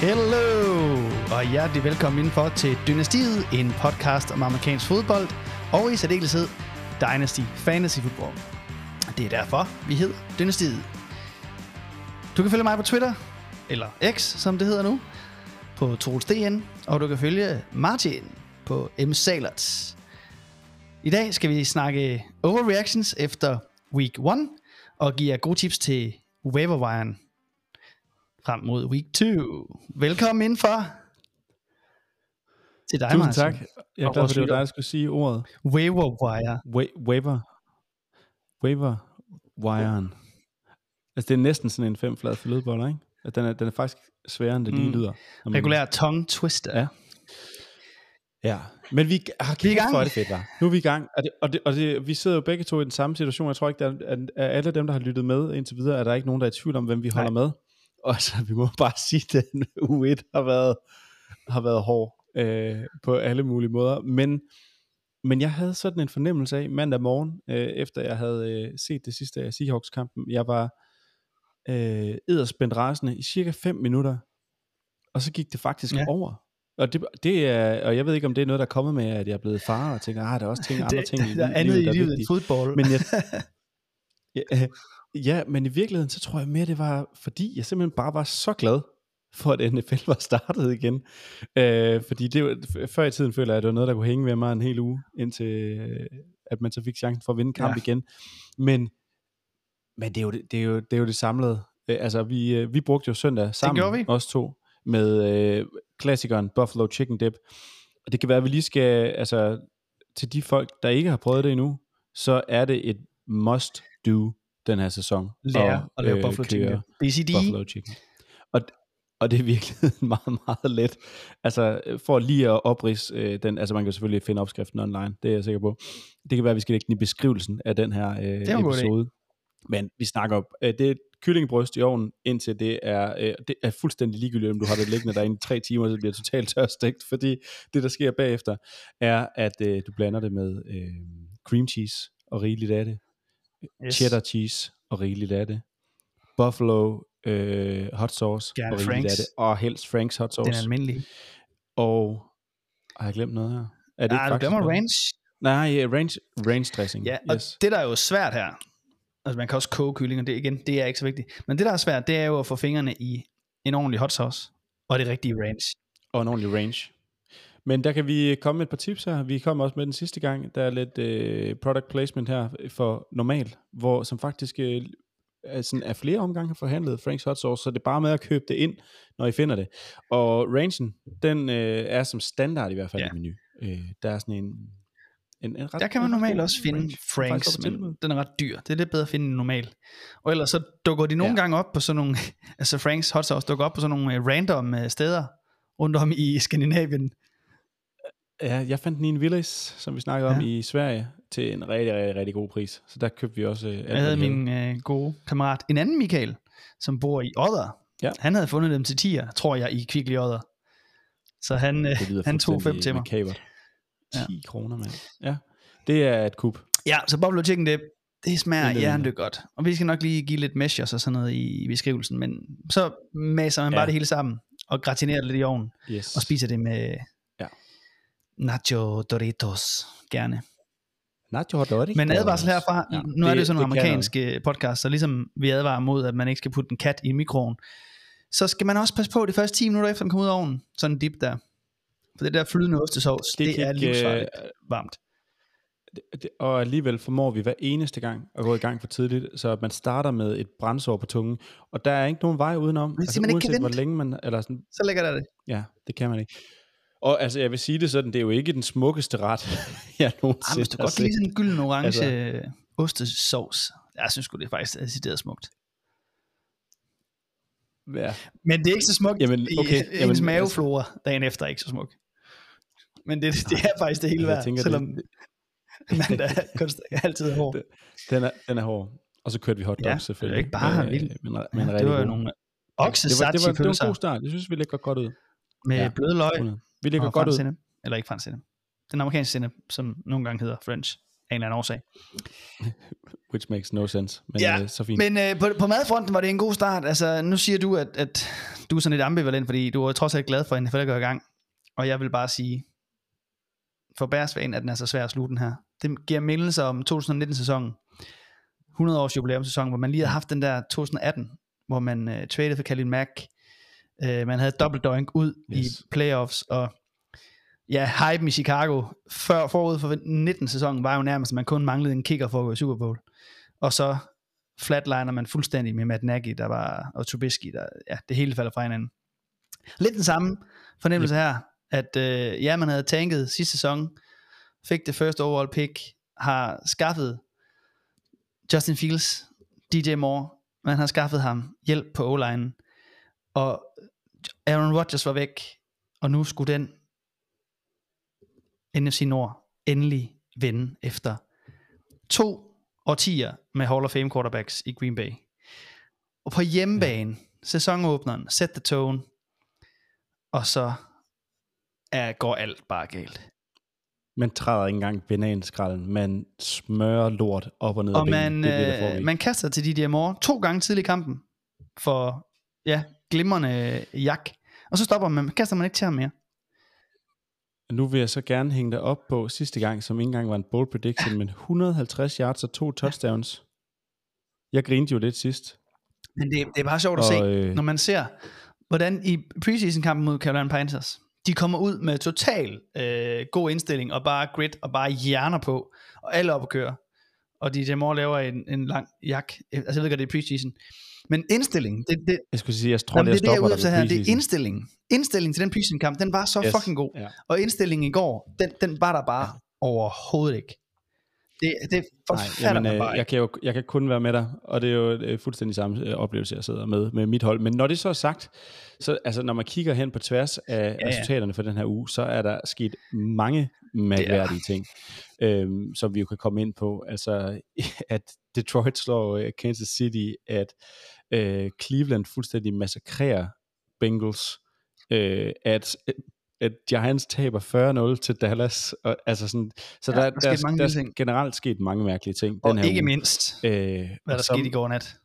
Hello, og hjertelig velkommen indenfor til Dynastiet, en podcast om amerikansk fodbold, og i særdeleshed Dynasty Fantasy Football. Det er derfor, vi hedder Dynastiet. Du kan følge mig på Twitter, eller X, som det hedder nu, på TrolsDN, og du kan følge Martin på M. I dag skal vi snakke overreactions efter week 1, og give jer gode tips til waiver frem mod week 2. Velkommen indenfor til dig, Tusind Martin. tak. Jeg er glad for, det var dig, der skulle sige ordet. Waiverwire. Wa- waiver. Waiver. Wiren. Altså, det er næsten sådan en femflad flødeboller, ikke? At den, er, den er faktisk sværere, end det lige Mm. lyder. Regulær tongue twister. Ja. Ja, men vi har Vi er i gang. For det fedt, var. Nu er vi i gang, og, det, og, det, og det, vi sidder jo begge to i den samme situation. Jeg tror ikke, at, at alle dem, der har lyttet med indtil videre, er der ikke nogen, der er i tvivl om, hvem vi holder med. Og altså, vi må bare sige, at den U1 har været, har været hård øh, på alle mulige måder. Men, men jeg havde sådan en fornemmelse af mandag morgen, øh, efter jeg havde øh, set det sidste af Seahawks-kampen. Jeg var øh, edderspændt rasende i cirka 5 minutter, og så gik det faktisk Ja. over. Og, det, det er, og jeg ved ikke, om det er noget, der er kommet med, at jeg er blevet far, og tænker, ah, der er også ting, andre Det, ting i der er li- andet i livet end vigtige." fodbold. Men jeg, ja, ja, men i virkeligheden, så tror jeg mere, det var, fordi jeg simpelthen bare var så glad for, at NFL var startet igen. Øh, fordi det, var- før i tiden føler jeg, at det var noget, der kunne hænge ved mig en hel uge, indtil øh, at man så fik chancen for at vinde kamp Ja. igen. Men, men det, er jo, det, er jo, det er jo det samlede. Øh, altså, vi, øh, vi brugte jo søndag sammen, vi. os to, med øh, klassikeren Buffalo Chicken Dip. Og det kan være, at vi lige skal, altså, til de folk, der ikke har prøvet det endnu, så er det et must do den her sæson. Lære at lave Buffalo Chicken. BCD. Buffalo Chicken. Og, og det er virkelig meget, meget let. Altså, for lige at oprise øh, den, altså man kan selvfølgelig finde opskriften online, det er jeg sikker på. Det kan være, at vi skal lægge den i beskrivelsen af den her øh, episode. Men vi snakker op, øh, det er et kyllingebryst i ovnen, indtil det er, øh, det er fuldstændig ligegyldigt, om du har det liggende derinde i tre timer, så bliver det totalt tørstegt, fordi det, der sker bagefter, er, at øh, du blander det med øh, cream cheese og rigeligt af det, Yes. cheddar cheese og rigeligt af det, buffalo øh, hot sauce Gerne og af det, og helst Frank's hot Den sauce. almindelige. Og har jeg glemt noget her? Er det Nej, du glemmer ranch. Nej, ja, range, range dressing. Ja, og yes. det der er jo svært her, altså man kan også koge kylling, og det igen, det er ikke så vigtigt. Men det der er svært, det er jo at få fingrene i en ordentlig hot sauce, og det rigtige ranch. Og en ordentlig range. Men der kan vi komme med et par tips her. Vi kom også med den sidste gang. Der er lidt øh, product placement her for normal, hvor som faktisk øh, er, sådan, er flere omgange forhandlet Frank's Hot Sauce, så det er bare med at købe det ind, når I finder det. Og rangen, den øh, er som standard i hvert fald Ja. i menu. Øh, der er sådan en, en, en ret, Der kan man normalt også finde range. Franks, men den er ret dyr. Det er lidt bedre at finde end normal. Og ellers så dukker de nogle Ja. gange op på sådan nogle, altså Franks hot sauce dukker op på sådan nogle øh, random øh, steder rundt om i Skandinavien. Ja, jeg fandt den i en Willys, som vi snakkede om Ja. i Sverige, til en rigtig, rigtig, rigtig god pris. Så der købte vi også... Øh, Jeg havde min øh, gode kammerat, en anden Michael, som bor i Odder. Ja. Han havde fundet dem til 10'er, tror jeg, i Kvickly Odder. Så han, øh, han tog fem til mig. makabert. Ja. 10 kroner, mand. Ja, det er et kub. Ja, så Buffalo Chicken Dip, det smager er hjernedødt godt. Og vi skal nok lige give lidt measures og sådan noget i, beskrivelsen, men så maser man ja. Bare det hele sammen, og gratinerer det lidt i ovnen, Yes. og spiser det med. Nacho Doritos, gerne. Nacho dog, Men advarsel herfra, ja, nu er det jo det- sådan nogle amerikanske podcast, så ligesom vi advarer mod, at man ikke skal putte en kat i mikroen, så skal man også passe på de første 10 minutter efter den kommer ud af ovnen, sådan en dip der. For det der flydende ostesovs, det, det er livsfarligt varmt. Det- det- Og alligevel formår vi hver eneste gang at gå i gang for tidligt, så man starter med et brændsår på tungen, og der er ikke nogen vej udenom. Altså, Man siger, man ikke uanset hvor længe man, eller sådan, Så lægger der det. ja, det kan man ikke. Og altså, jeg vil sige det sådan, det er jo ikke den smukkeste ret, jeg nogensinde Ej, hvis du godt kan lide sådan en gylden orange altså, Altså- ostesovs, jeg synes det er faktisk decideret smukt. Ja. Men det er ikke så smukt Jamen, i okay, ens jamen, maveflora dagen efter er ikke så smukt. Men det, det er faktisk det hele værd, tænker, selvom det- man da altid er hård. Den er, den er hård. Og så kørte vi hotdogs Ja, det er selvfølgelig. ikke bare med, vildt. Men, men Ja, det var jo nogle var, det, var, det, var, det var en god start. Jeg synes, vi lægger godt ud. med Ja, bløde løg 100. Vi lægger og godt fransk ud. sennep. Eller ikke fransk sennep. Den amerikanske sennep, som nogle gange hedder French. af en eller anden årsag. Which makes no sense, men Ja, øh, så fint. Men øh, på, på madfronten var det en god start. Altså, nu siger du, at, at du er sådan lidt ambivalent, fordi du er trods alt glad for, at NFL går i gang. Og jeg vil bare sige, for Bærsvagen, at den er så svær at slutte den her. Det giver mindelser om 2019-sæsonen. 100 års jubilæumssæson, hvor man lige havde haft den der 2018, hvor man uh, traded for Khalil Mack. Uh, man havde dobbelt doink ud yes. I playoffs, og ja, hypen i Chicago før, forud for 19-sæsonen var jo nærmest, at man kun manglede en kicker for at gå i Super Bowl. Og så flatliner man fuldstændig med Matt Nagy, der var, og Trubisky, der, ja, det hele falder fra hinanden. Lidt den samme fornemmelse her, at øh, ja, man havde tanket sidste sæson, fik det første overall pick, har skaffet Justin Fields, DJ Moore, man har skaffet ham hjælp på o og Aaron Rodgers var væk, og nu skulle den NFC Nord endelig vinde efter to årtier med Hall of Fame quarterbacks i Green Bay. Og på hjemmebane, ja. sæsonåbneren, set the tone, og så er, går alt bare galt. Man træder ikke engang bananskralden, man smører lort op og ned Og man, Det det, der øh, man kaster til DJ Moore to gange tidlig i kampen, for ja, glimrende jak. Og så stopper man, kaster man ikke til ham mere. Nu vil jeg så gerne hænge dig op på sidste gang, som ikke engang var en bold prediction, men 150 yards og to touchdowns. Jeg grinede jo lidt sidst. Men det, det er bare sjovt at se, Og, øh, når man ser, hvordan i preseason-kampen mod Carolina Panthers, de kommer ud med total øh, god indstilling, og bare grit, og bare hjerner på, og alle op at køre. Og DJ Moore laver en, en lang jak. Altså jeg ved godt, det er preseason. Men indstillingen, det, det, Jeg skulle sige, jeg tror, Jamen, det, det det, jeg er stopper efter ved her. Det er preseason. indstillingen. Indstillingen til den preseason-kamp, den var så Yes. fucking god. Ja. Og indstillingen i går, den, den var der bare overhovedet ikke. Det, det Nej, forfatter jamen, man øh, bare jeg, kan jo, jeg kan kun være med dig, og det er jo øh, fuldstændig samme øh, oplevelse, jeg sidder med med mit hold. Men når det så er sagt, så altså, når man kigger hen på tværs af ja. ja, resultaterne for den her uge, så er der sket mange mærkværdige ting, øhm, som vi jo kan komme ind på. Altså, at Detroit slår øh, Kansas City, at øh, Cleveland fuldstændig massakrerer Bengals, øh, at at Giants taber 40-0 til Dallas. Og, altså sådan, så Ja, der, der er der, sket der, er generelt sket mange mærkelige ting. Og den her ikke uge. mindst, Øh, hvad der så- skete i går nat.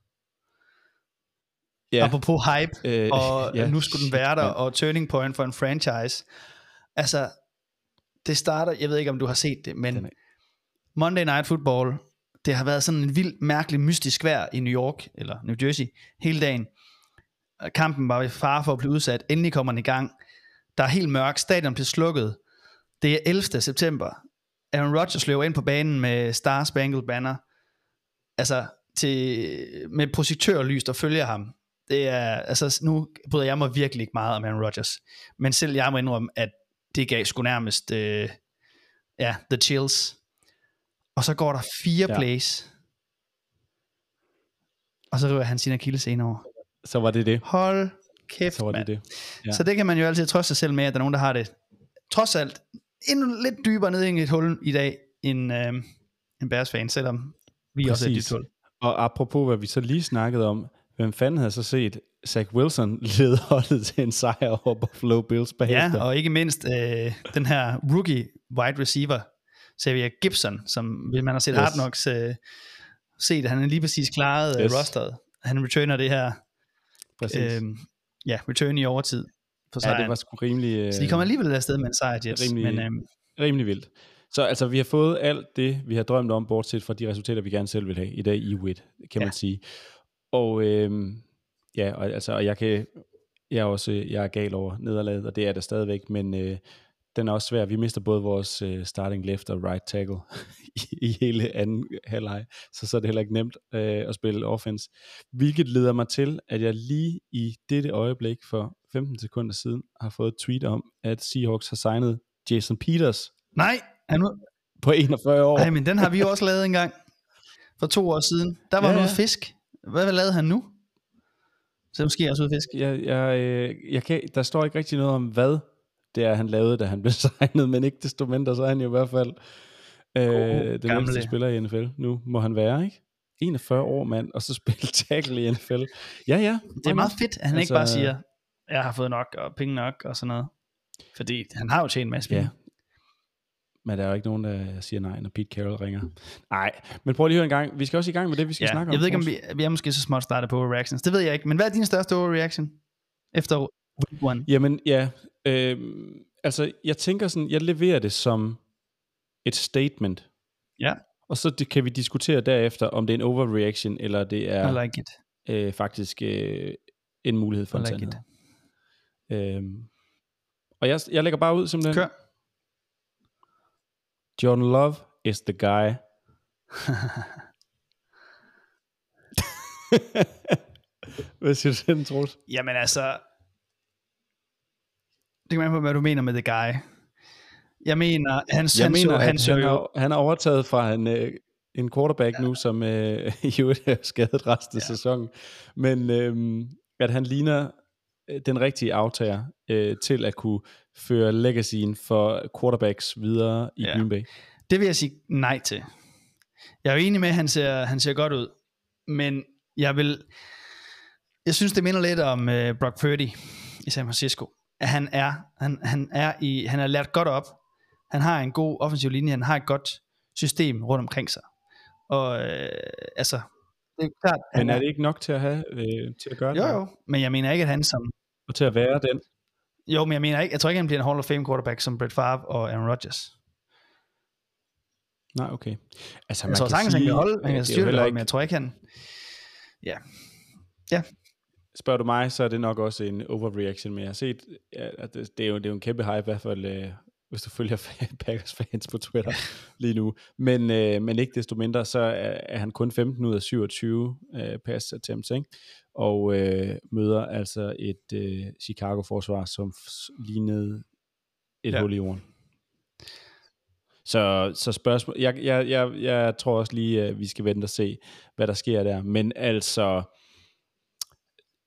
Ja, Apropos hype, øh, og ja, nu skulle den være der, ja. og turning point for en franchise. Altså, det starter, jeg ved ikke om du har set det, men Den er- Monday Night Football, det har været sådan en vild, mærkelig, mystisk vejr i New York, eller New Jersey, hele dagen. Kampen var i fare for at blive udsat. Endelig kommer den i gang. Der er helt mørkt. Stadion bliver slukket. Det er 11. september. Aaron Rodgers løber ind på banen med Star Spangled Banner. Altså, til, med projektørlys, der følger ham. Det er, altså, nu bryder jeg mig virkelig ikke meget om Aaron Rodgers. Men selv jeg må indrømme, at det gav sgu nærmest, øh, ja, the chills. Og så går der fire Ja. plays. Og så river han sin akillescene over. så var det det. Hold kæft, Så var det det. Ja. Så det kan man jo altid trøste sig selv med, at der er nogen, der har det trods alt endnu lidt dybere ned i et hul i dag, end, øh, end Bears fan, selvom vi også er Præcis. dybt hul. Og apropos, hvad vi så lige snakkede om, hvem fanden havde så set Zach Wilson lede holdet til en sejr over Buffalo Bills bagefter? Ja, og ikke mindst øh, den her rookie wide receiver, Xavier Gibson, som man har set Yes. Hard Knocks, øh, set, han er lige præcis klaret Yes. yes. rosteret. Han returner det her, Præcis. øh, ja, return i overtid på ja, sejren. det var sgu rimelig, øh, så de kommer alligevel afsted med en sejr, Jets. rimelig- Men, øh, rimelig vildt. Så altså, vi har fået alt det, vi har drømt om, bortset fra de resultater, vi gerne selv vil have i dag i WIT, kan Ja. man sige. Og øhm, ja, og, altså, og jeg kan, jeg er også, jeg er gal over nederlaget, og det er det stadigvæk, men øh, den er også svær. Vi mister både vores øh, starting left og right tackle i, i hele anden halvleg, så så er det heller ikke nemt øh, at spille offense. Hvilket leder mig til, at jeg lige i dette øjeblik for 15 sekunder siden har fået et tweet om, at Seahawks har signet Jason Peters nej, han, nu- på 41 år. Ej, men den har vi jo også lavet engang. For to år siden. Der var ja. noget fisk. Hvad lavede han nu? Så måske også ud fisk. Jeg, jeg, øh, jeg kan, der står ikke rigtig noget om, hvad det er, han lavede, da han blev signet, men ikke desto mindre, så er han jo i hvert fald øh, den gamle. ældste spiller i NFL. Nu må han være, ikke? 41 år, mand, og så spille tackle i NFL. Ja, ja. Det er meget fedt, at han altså, ikke bare siger, jeg har fået nok, og penge nok, og sådan noget. Fordi han har jo tjent en masse penge. Ja. Men der er jo ikke nogen, der siger nej, når Pete Carroll ringer. Nej, men prøv lige at høre en gang. Vi skal også i gang med det, vi skal Ja, snakke om. jeg ved ikke, om vi, vi er måske så småt startet på overreactions. Det ved jeg ikke. Men hvad er din største overreaction? Efter week one. Jamen, ja. Øh, altså, jeg tænker sådan, jeg leverer det som et statement. Ja. Og så det, kan vi diskutere derefter, om det er en overreaction, eller det er I like it. øh, faktisk øh, en mulighed for I en like sandhed. Øhm, og jeg, jeg lægger bare ud simpelthen. Kør. Jordan Love is the guy. Hvad siger du til den, Troels? Jamen altså... Det kommer an på, hvad du mener med the guy. Jeg mener, han, Jeg han, mener, så, han, så han, jo, har, han har overtaget fra en, øh, en quarterback ja. nu, som øh, i øvrigt er skadet resten af Ja. sæsonen. Men øh, at han ligner øh, den rigtige aftager øh, til at kunne føre legacyen for quarterbacks videre i Ja. Green Bay. det vil jeg sige nej til. Jeg er jo enig med, at han ser, han ser godt ud. Men jeg vil... Jeg synes, det minder lidt om uh, Brock Purdy i San Francisco. At han er, han, han er i, han er lært godt op. Han har en god offensiv linje. Han har et godt system rundt omkring sig. Og øh, altså, det er klart, han Men er det ikke nok til at have øh, til at gøre det? Jo, her? jo. Men jeg mener ikke, at han som... Og til at være den? Jo, men jeg mener ikke, jeg tror ikke, han bliver en Hall of Fame quarterback som Brett Favre og Aaron Rodgers. Nej, okay. Altså, Jeg tror sagtens, han kan holde, han kan det styre det, hold, men jeg tror ikke, han... Spørger du mig, så er det nok også en overreaction, men jeg har set, at det, det, er jo, det er jo en kæmpe hype, i hvert fald, øh, hvis du følger Packers fans på Twitter lige nu. Men, øh, men ikke desto mindre, så er, er han kun 15 ud af 27 øh, pass attempts, ikke? og øh, møder altså et øh, Chicago-forsvar, som lignede et Ja. ja. hul i jorden. Så, så spørgsmål, jeg, jeg, jeg, jeg tror også lige, at vi skal vente og se, hvad der sker der. Men altså,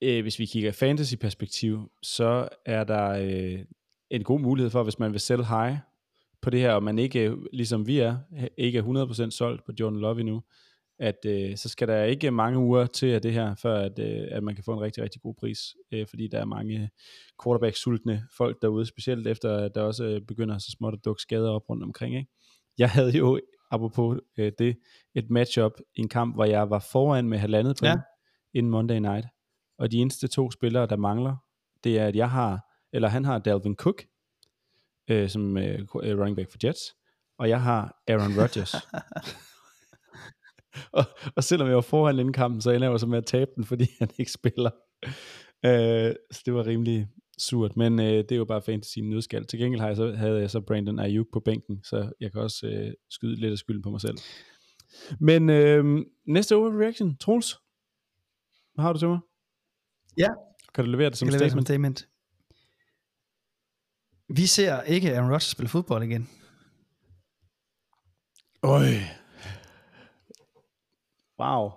øh, hvis vi kigger fantasy-perspektiv, så er der øh, en god mulighed for, hvis man vil sælge high på det her, og man ikke, ligesom vi er, ikke er 100% solgt på Jordan Love endnu, at øh, så skal der ikke mange uger til af det her, før at, øh, at man kan få en rigtig, rigtig god pris, øh, fordi der er mange quarterback-sultne folk derude, specielt efter, at der også øh, begynder så småt at dukke skader op rundt omkring. Ikke? Jeg havde jo, apropos øh, det, et matchup i en kamp, hvor jeg var foran med halvandet point Ja. ja. inden Monday Night, og de eneste to spillere, der mangler, det er, at jeg har, eller han har Dalvin Cook, øh, som øh, running back for Jets, og jeg har Aaron Rodgers. og, og selvom jeg var foran inden kampen, så ender jeg så med at tabe den, fordi han ikke spiller. Øh, så det var rimelig surt, men øh, det er jo bare fantasy nødskal. Til gengæld har jeg så, havde jeg så Brandon Ayuk på bænken, så jeg kan også øh, skyde lidt af skylden på mig selv. Men øh, næste overreaction, Troels, hvad har du til mig? Ja. Kan du levere det som Som statement. statement? statement. Vi ser ikke Aaron Rodgers spille fodbold igen. Øj. Wow.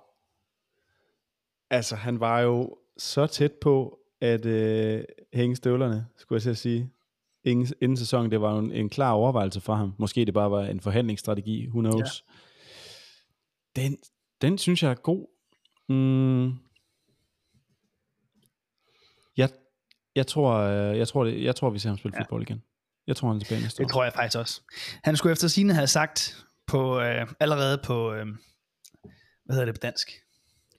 Altså, han var jo så tæt på at øh, hænge støvlerne, skulle jeg til at sige. Inden, inden sæsonen, det var jo en, en klar overvejelse for ham. Måske det bare var en forhandlingsstrategi, who knows. Ja. Den, den synes jeg er god. Mm. Jeg, jeg, tror, øh, jeg, tror, det, jeg tror, vi ser ham spille Ja. fodbold igen. Jeg tror, han er tilbage næste år. Det tror jeg faktisk også. Han skulle efter sine have sagt på, øh, allerede på, øh, hvad hedder det på dansk?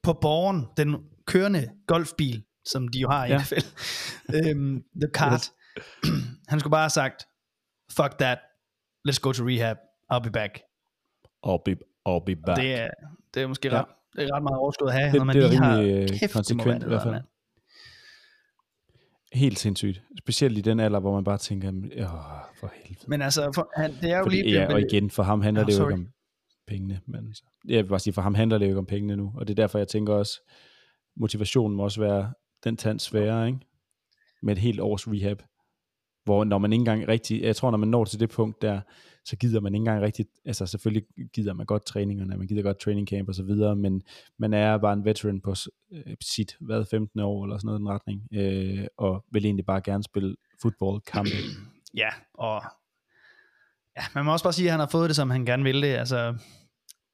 På borgen, den kørende golfbil, som de jo har i Ja. NFL. øhm, the cart. Han skulle bare have sagt, fuck that, let's go to rehab, I'll be back. I'll be, I'll be back. Det er, det er måske Ja. ret, det er ret meget overskud at have, Det- når man det lige har rimelig, øh, kæft, det må konsekvent være i det hvert der, fald. Helt sindssygt. Specielt i den alder, hvor man bare tænker, åh, for helvede. Men altså, for, han, det er jo Fordi, lige... ja, og igen, for ham handler Nå, det jo sorry. ikke om pengene. Men, så- jeg vil bare sige, for ham handler det jo ikke om pengene nu. Og det er derfor, jeg tænker også, motivationen må også være den tand sværere, ikke? Med et helt års rehab. Hvor når man ikke engang rigtig, jeg tror, når man når til det punkt der, så gider man ikke engang rigtig, altså selvfølgelig gider man godt træningerne, man gider godt training camp og så videre, men man er bare en veteran på øh, sit, hvad, 15 år eller sådan noget i den retning, øh, og vil egentlig bare gerne spille fodbold kampe. Ja, og ja, man må også bare sige, at han har fået det, som han gerne ville det. Altså,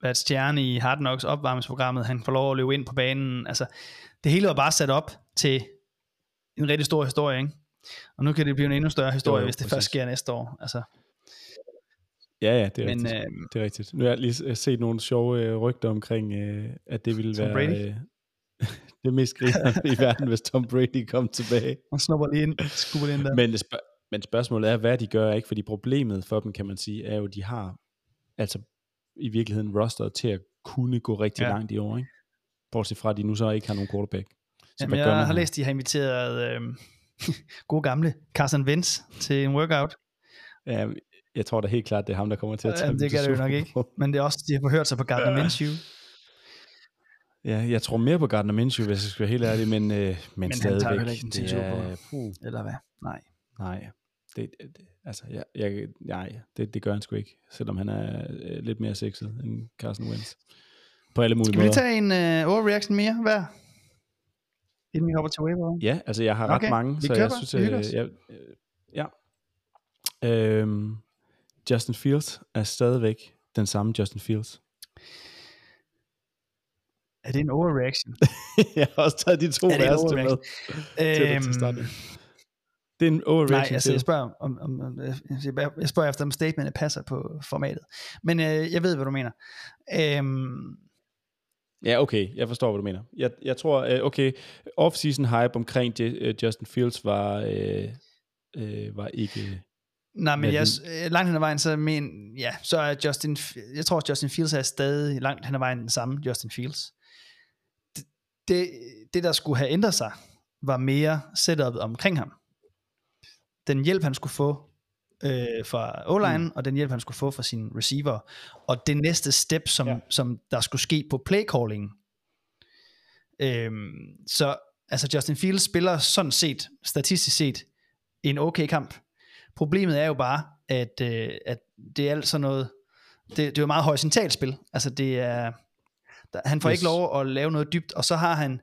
at stjerne i Hard Knocks opvarmningsprogrammet, han får lov at løbe ind på banen. Altså, det hele var bare sat op til en rigtig stor historie, ikke? Og nu kan det blive en endnu større historie, Jo, hvis det præcis. først sker næste år. Altså, Ja, ja, det er, Men, rigtigt. øh, det er rigtigt. Nu har jeg lige set nogle sjove øh, rygter omkring, øh, at det ville Tom være Brady? øh, det mest griner i verden, hvis Tom Brady kom tilbage. og snupper lige ind, skubber lige ind der. Men, spørg- men spørgsmålet er, hvad de gør, ikke? Fordi problemet for dem, kan man sige, er jo, at de har altså i virkeligheden rosteret til at kunne gå rigtig Ja. langt i år, ikke? Bortset fra, at de nu så ikke har nogen quarterback. Så Jamen, jeg har her? læst, de har inviteret øh, gode gamle Carson Wentz til en workout. Ja, jeg tror da helt klart, det er ham, der kommer til at tage dem det kan det jo nok ikke. Men det er også, de har forhørt sig på Gardner Minshew. Ja, jeg tror mere på Gardner Minshew, hvis jeg skal være helt ærlig, men, øh, men, men han tager jo stadigvæk. heller ikke til det er, puh, Eller hvad? Nej. nej, det, det, altså, jeg, jeg, nej, det, det gør han sgu ikke, selvom han er øh, lidt mere sexet end Carson Wentz. På alle mulige Skal vi lige måder. tage en øh, overreaction mere hver? Inden vi hopper til waiver. Ja, altså jeg har ret Okay, mange, så køber, jeg synes, øh, os. jeg, øh, ja. Øhm, Justin Fields er stadigvæk den samme Justin Fields. Er det en overreaction? jeg har også taget de to Er værste med til til starten. Det er en overreaction. Nej, altså jeg spørger, om, om, om, jeg jeg spørger efter, om statementet passer på formatet. Men øh, jeg ved, hvad du mener. Øhm, Ja, okay, jeg forstår, hvad du mener. Jeg, jeg tror, øh, okay, off-season hype omkring øh, Justin Fields var, øh, øh, var ikke... nej, men jeg, øh, langt hen ad vejen, så, men, ja, så er Justin, jeg tror, at Justin Fields er stadig langt hen ad vejen den samme Justin Fields. Det, det, det, der skulle have ændret sig, var mere setupet omkring ham. Den hjælp, han skulle få øh, fra O-line, mm. og den hjælp, han skulle få fra sin receiver, og det næste step, som, ja. Som der skulle ske på playcalling. Øhm, så altså Justin Fields spiller sådan set, statistisk set, en okay kamp. Problemet er jo bare, at, øh, at det er alt sådan noget, det, det er jo meget horisontalt spil. Altså det er, der, han får yes. Ikke lov at lave noget dybt, og så har han,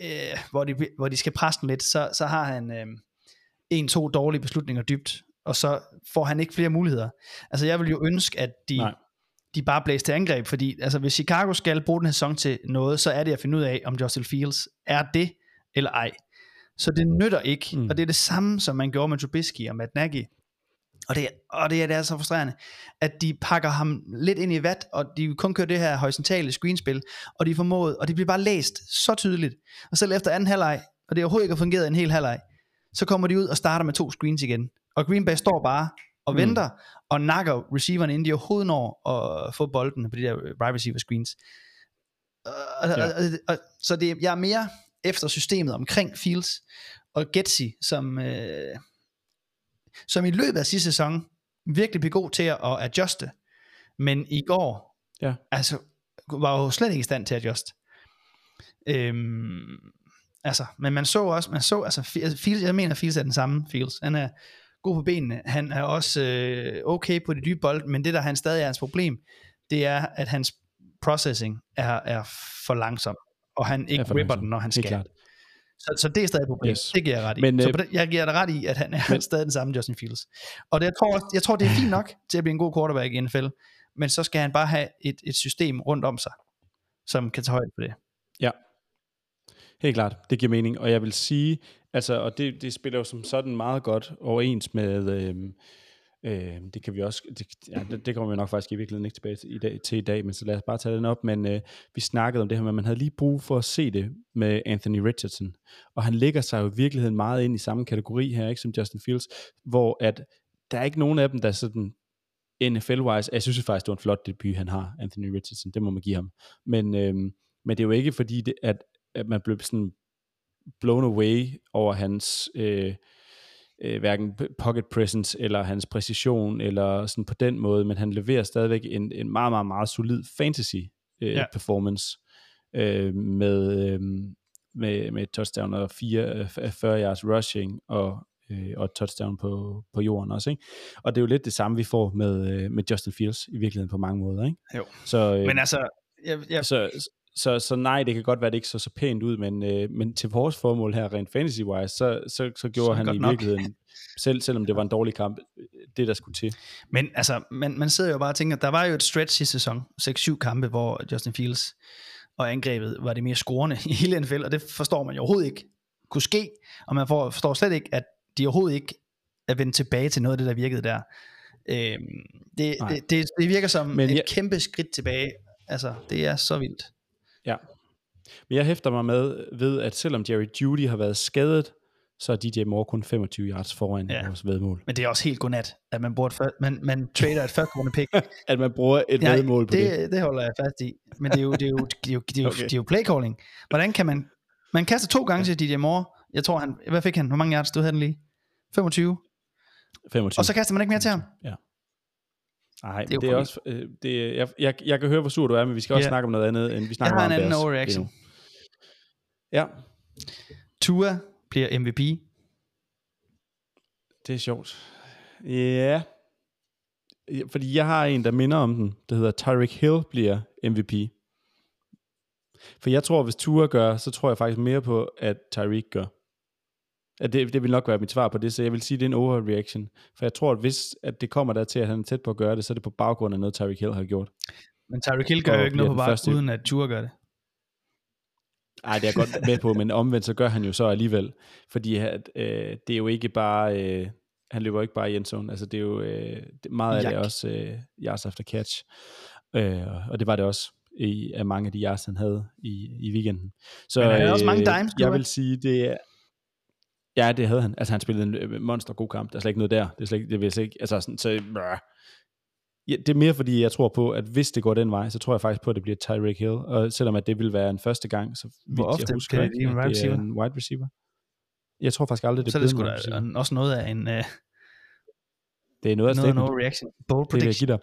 øh, hvor, de, hvor de skal presse den lidt, så, så har han øh, en-to dårlige beslutninger dybt, og så får han ikke flere muligheder. Altså jeg vil jo ønske, at de, Nej. de bare blæser til angreb, fordi altså, hvis Chicago skal bruge den her sæson til noget, så er det at finde ud af, om Justin Fields er det eller ej. Så det nytter ikke, mm. Og det er det samme, som man gjorde med Trubisky og Matt Nagy. Og det, og det, er, det er så frustrerende, at de pakker ham lidt ind i vat, og de kun kører det her horisontale screenspil, og de formåede, og det bliver bare læst så tydeligt. Og selv efter anden halvleg, og det overhovedet ikke har fungeret en hel halvleg, så kommer de ud og starter med to screens igen. Og Green Bay står bare og Mm. venter, og nakker receiveren, inden de overhovedet når at få bolden på de der wide receiver screens. Og, Ja. og, og, og, så det, jeg er mere efter systemet omkring Fields og Getsi, som, øh, som i løbet af sidste sæson virkelig blev god til at adjuste, men i går Ja. altså, var jo slet ikke i stand til at adjust. Øhm, altså, men man så også, man så, altså, altså, Fields, jeg mener, Fields er den samme Fields. Han er god på benene, han er også øh, okay på de dybe bold, men det der han stadig er hans problem, det er, at hans processing er, er for langsom, og han ikke Er ripper langsom. den, når han skal. klart. Så, så det er stadig et problem. Yes. Det giver jeg ret i. Men, så øh, den, jeg giver dig ret i, at han er men, stadig den samme Justin Fields. Og det, jeg, tror, også- jeg tror, det er fint nok til at blive en god quarterback i NFL, men så skal han bare have et, et system rundt om sig, som kan tage højde for det. Helt klart, det giver mening, og jeg vil sige, altså, og det, det spiller jo som sådan meget godt overens med, øhm, øh, det kan vi også, det, ja, det, det kommer vi nok faktisk i virkeligheden ikke tilbage til i dag, til i dag, men så lad os bare tage den op, men øh, vi snakkede om det her med, at man havde lige brug for at se det med Anthony Richardson, og han ligger sig jo i virkeligheden meget ind i samme kategori her, ikke som Justin Fields, hvor at der er ikke nogen af dem, der sådan NFL-wise, jeg synes faktisk, det var en flot debut, han har, Anthony Richardson, det må man give ham, men, øhm, men det er jo ikke fordi, det, at at man blev sådan blown away over hans øh, øh, hverken pocket presence eller hans præcision eller sådan på den måde, men han leverer stadigvæk en, en meget, meget, meget solid fantasy øh, Ja. performance øh, med, øh, med, med touchdown og fire, øh, 40 yards rushing og, øh, og et touchdown på, på jorden også. Ikke? Og det er jo lidt det samme, vi får med, øh, med Justin Fields i virkeligheden på mange måder. Ikke? Jo. Så, øh, Men altså, jeg, jeg, så, så, så nej, det kan godt være, det ikke så så pænt ud, men, øh, men til vores formål her, rent fantasy-wise, så, så, så gjorde Så han i nok. virkeligheden, selv, selvom det var en dårlig kamp, det der skulle til. Men altså, man, man sidder jo bare og tænker, der var jo et stretch sidste sæson, 6-7 kampe, hvor Justin Fields og angrebet var det mere scorende i hele NFL, og det forstår man jo overhovedet ikke kunne ske, og man forstår slet ikke, at de overhovedet ikke er vendt tilbage til noget af det, der virkede der. Øhm, det, det, det, det virker som Men et jeg... kæmpe skridt tilbage. Altså, det er så vildt. Ja. Men jeg hæfter mig med ved, at selvom Jerry Judy har været skadet, så er DJ Moore kun 25 yards foran ja. vores vedmål. Men det er også helt godnat, at man, bruger et før, man, man trader et første runde pick. at man bruger et ja, vedmål på det, det. Det holder jeg fast i. Men det er jo, det er jo, det er jo, det er jo, okay. det er jo playcalling. Hvordan kan man... Man kaster to gange til DJ Moore. Jeg tror, han... Hvad fik han? Hvor mange yards stod han lige? 25? 25. Og så kaster man ikke mere til ham? Ja. Nej, det er, det er også, øh, det, jeg, jeg, jeg kan høre, hvor sur du er, men vi skal også yeah. snakke om noget andet, end vi snakker om Jeg har en anden overreaction. Ja. Tua bliver MVP. Det er sjovt. Ja. Fordi jeg har en, der minder om den, der hedder Tyreek Hill bliver MVP. For jeg tror, hvis Tua gør, så tror jeg faktisk mere på, at Tyreek gør. At det, det vil nok være mit svar på det, så jeg vil sige, at det er en overreaction. For jeg tror, at hvis at det kommer der til, at han er tæt på at gøre det, så er det på baggrund af noget, Tyreek Hill har gjort. Men Tyreek Hill gør jo ikke noget på baggrund, uden at Tua gør det. Nej, det er jeg godt med på, men omvendt så gør han jo så alligevel, fordi at, øh, det er jo ikke bare, øh, han løber ikke bare i endzone, altså det er jo, øh, meget af Jak. det er også øh, yards after catch, øh, og det var det også i, af mange af de yards, han havde i, i weekenden. Så men havde øh, også mange dimes, jeg vil sige, det er, Ja, det havde han. Altså, han spillede en øh, monster god kamp. Der er slet ikke noget der. Det er slet ikke, det vil slet ikke, altså sådan, så, ja, det er mere fordi, jeg tror på, at hvis det går den vej, så tror jeg faktisk på, at det bliver Tyreek Hill. Og selvom at det vil være en første gang, så Hvor ofte jeg husker, det, det, en, det er en wide receiver. Jeg tror faktisk aldrig, det så er det sgu da også noget af en... Uh, det er noget af noget no reaction. Bold prediction. Det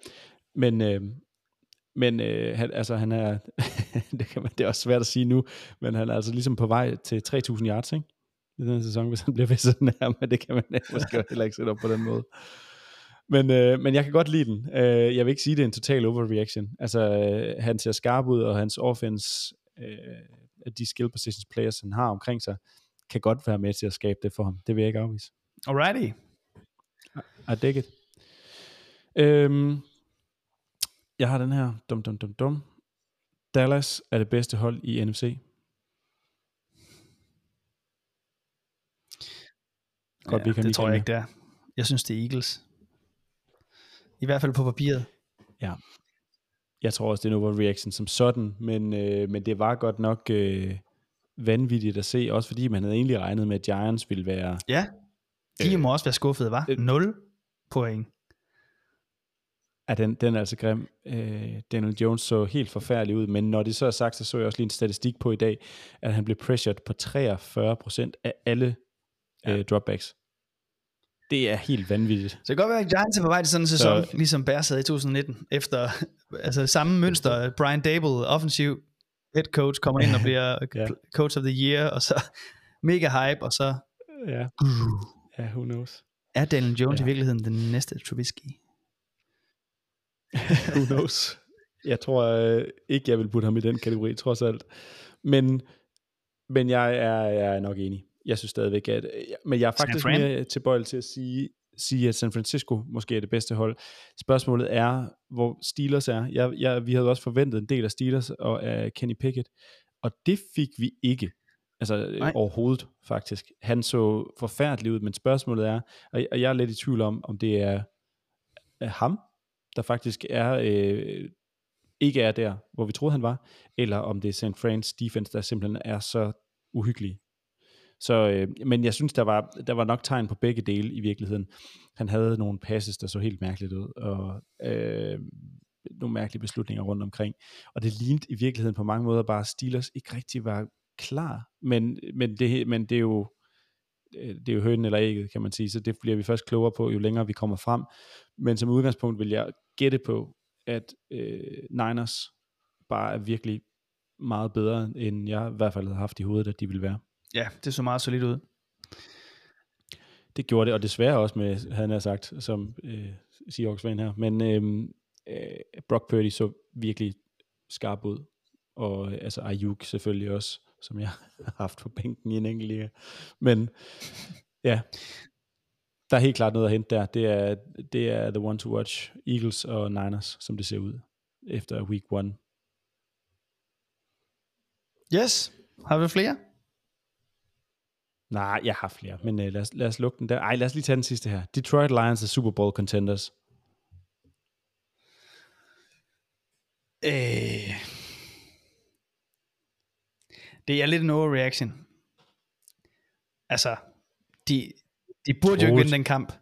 Men, øh, men øh, han, altså, han er, det, kan man, det er også svært at sige nu, men han er altså ligesom på vej til 3.000 yards, ikke? I den sæson, hvis han bliver ved sådan her, men det kan man måske heller ikke sætte op på den måde. Men, øh, men jeg kan godt lide den. Øh, jeg vil ikke sige, det er en total overreaction. Altså, øh, han ser skarp ud, og hans offense, øh, de skill positions players, han har omkring sig, kan godt være med til at skabe det for ham. Det vil jeg ikke afvise. Alrighty. I dig it. Øhm, jeg har den her. Dum, dum, dum, dum. Dallas er det bedste hold i NFC. Godt, ja, vi kan det tror jeg ikke, det er. Jeg synes, det er Eagles. I hvert fald på papiret. Ja. Jeg tror også, det er en overreaction som sådan, men, øh, men det var godt nok øh, vanvittigt at se, også fordi man havde egentlig regnet med, at Giants ville være... Ja, de øh, må også være skuffede, var? Øh, 0 point. Ja, den, den er altså grim. Øh, Daniel Jones så helt forfærdelig ud, men når det så er sagt, så så jeg også lige en statistik på i dag, at han blev pressured på 43% af alle ja. øh, dropbacks. Det er helt vanvittigt. Så det kan godt være, at Giants er på vej til sådan en sæson, så, ligesom Bears havde i 2019, efter altså, samme mønster. Brian Dable, offensiv head coach, kommer ind og bliver ja. coach of the year, og så mega hype, og så... Ja, ja who knows. Er Daniel Jones ja. i virkeligheden den næste Trubisky? who knows. Jeg tror øh, ikke, jeg vil putte ham i den kategori, trods alt. Men, men jeg er, jeg er nok enig jeg synes stadigvæk, at... Øh, men jeg er faktisk mere tilbøjelig til at sige, sige, at San Francisco måske er det bedste hold. Spørgsmålet er, hvor Steelers er. Jeg, jeg, vi havde også forventet en del af Steelers og af Kenny Pickett, og det fik vi ikke. Altså øh, Nej. overhovedet, faktisk. Han så forfærdelig ud, men spørgsmålet er, og jeg er lidt i tvivl om, om det er, er ham, der faktisk er øh, ikke er der, hvor vi troede han var, eller om det er St. Fran's defense, der simpelthen er så uhyggelig, så, øh, men jeg synes, der var, der var nok tegn på begge dele i virkeligheden. Han havde nogle passes, der så helt mærkeligt ud, og øh, nogle mærkelige beslutninger rundt omkring. Og det lignede i virkeligheden på mange måder bare, at Steelers ikke rigtig var klar. Men, men, det, men det er jo øh, det er jo hønen eller ægget, kan man sige, så det bliver vi først klogere på, jo længere vi kommer frem. Men som udgangspunkt vil jeg gætte på, at øh, Niners bare er virkelig meget bedre, end jeg i hvert fald havde haft i hovedet, at de ville være. Ja, det så meget solidt ud. Det gjorde det, og desværre også med, havde han sagt, som øh, Seahawks-fan her. Men øh, øh, Brock Purdy så virkelig skarp ud. Og øh, altså Ayuk selvfølgelig også, som jeg har haft på bænken i en enkelt liga. Men ja, der er helt klart noget at hente der. Det er, det er the one to watch. Eagles og Niners, som det ser ud efter week one. Yes. Har vi flere? Nej, jeg har flere, men øh, lad, os, lad os lukke den der. Ej, lad os lige tage den sidste her. Detroit Lions er Super Bowl contenders. Øh, det er lidt en overreaction. Altså, de, de burde Troels. jo ikke vinde den kamp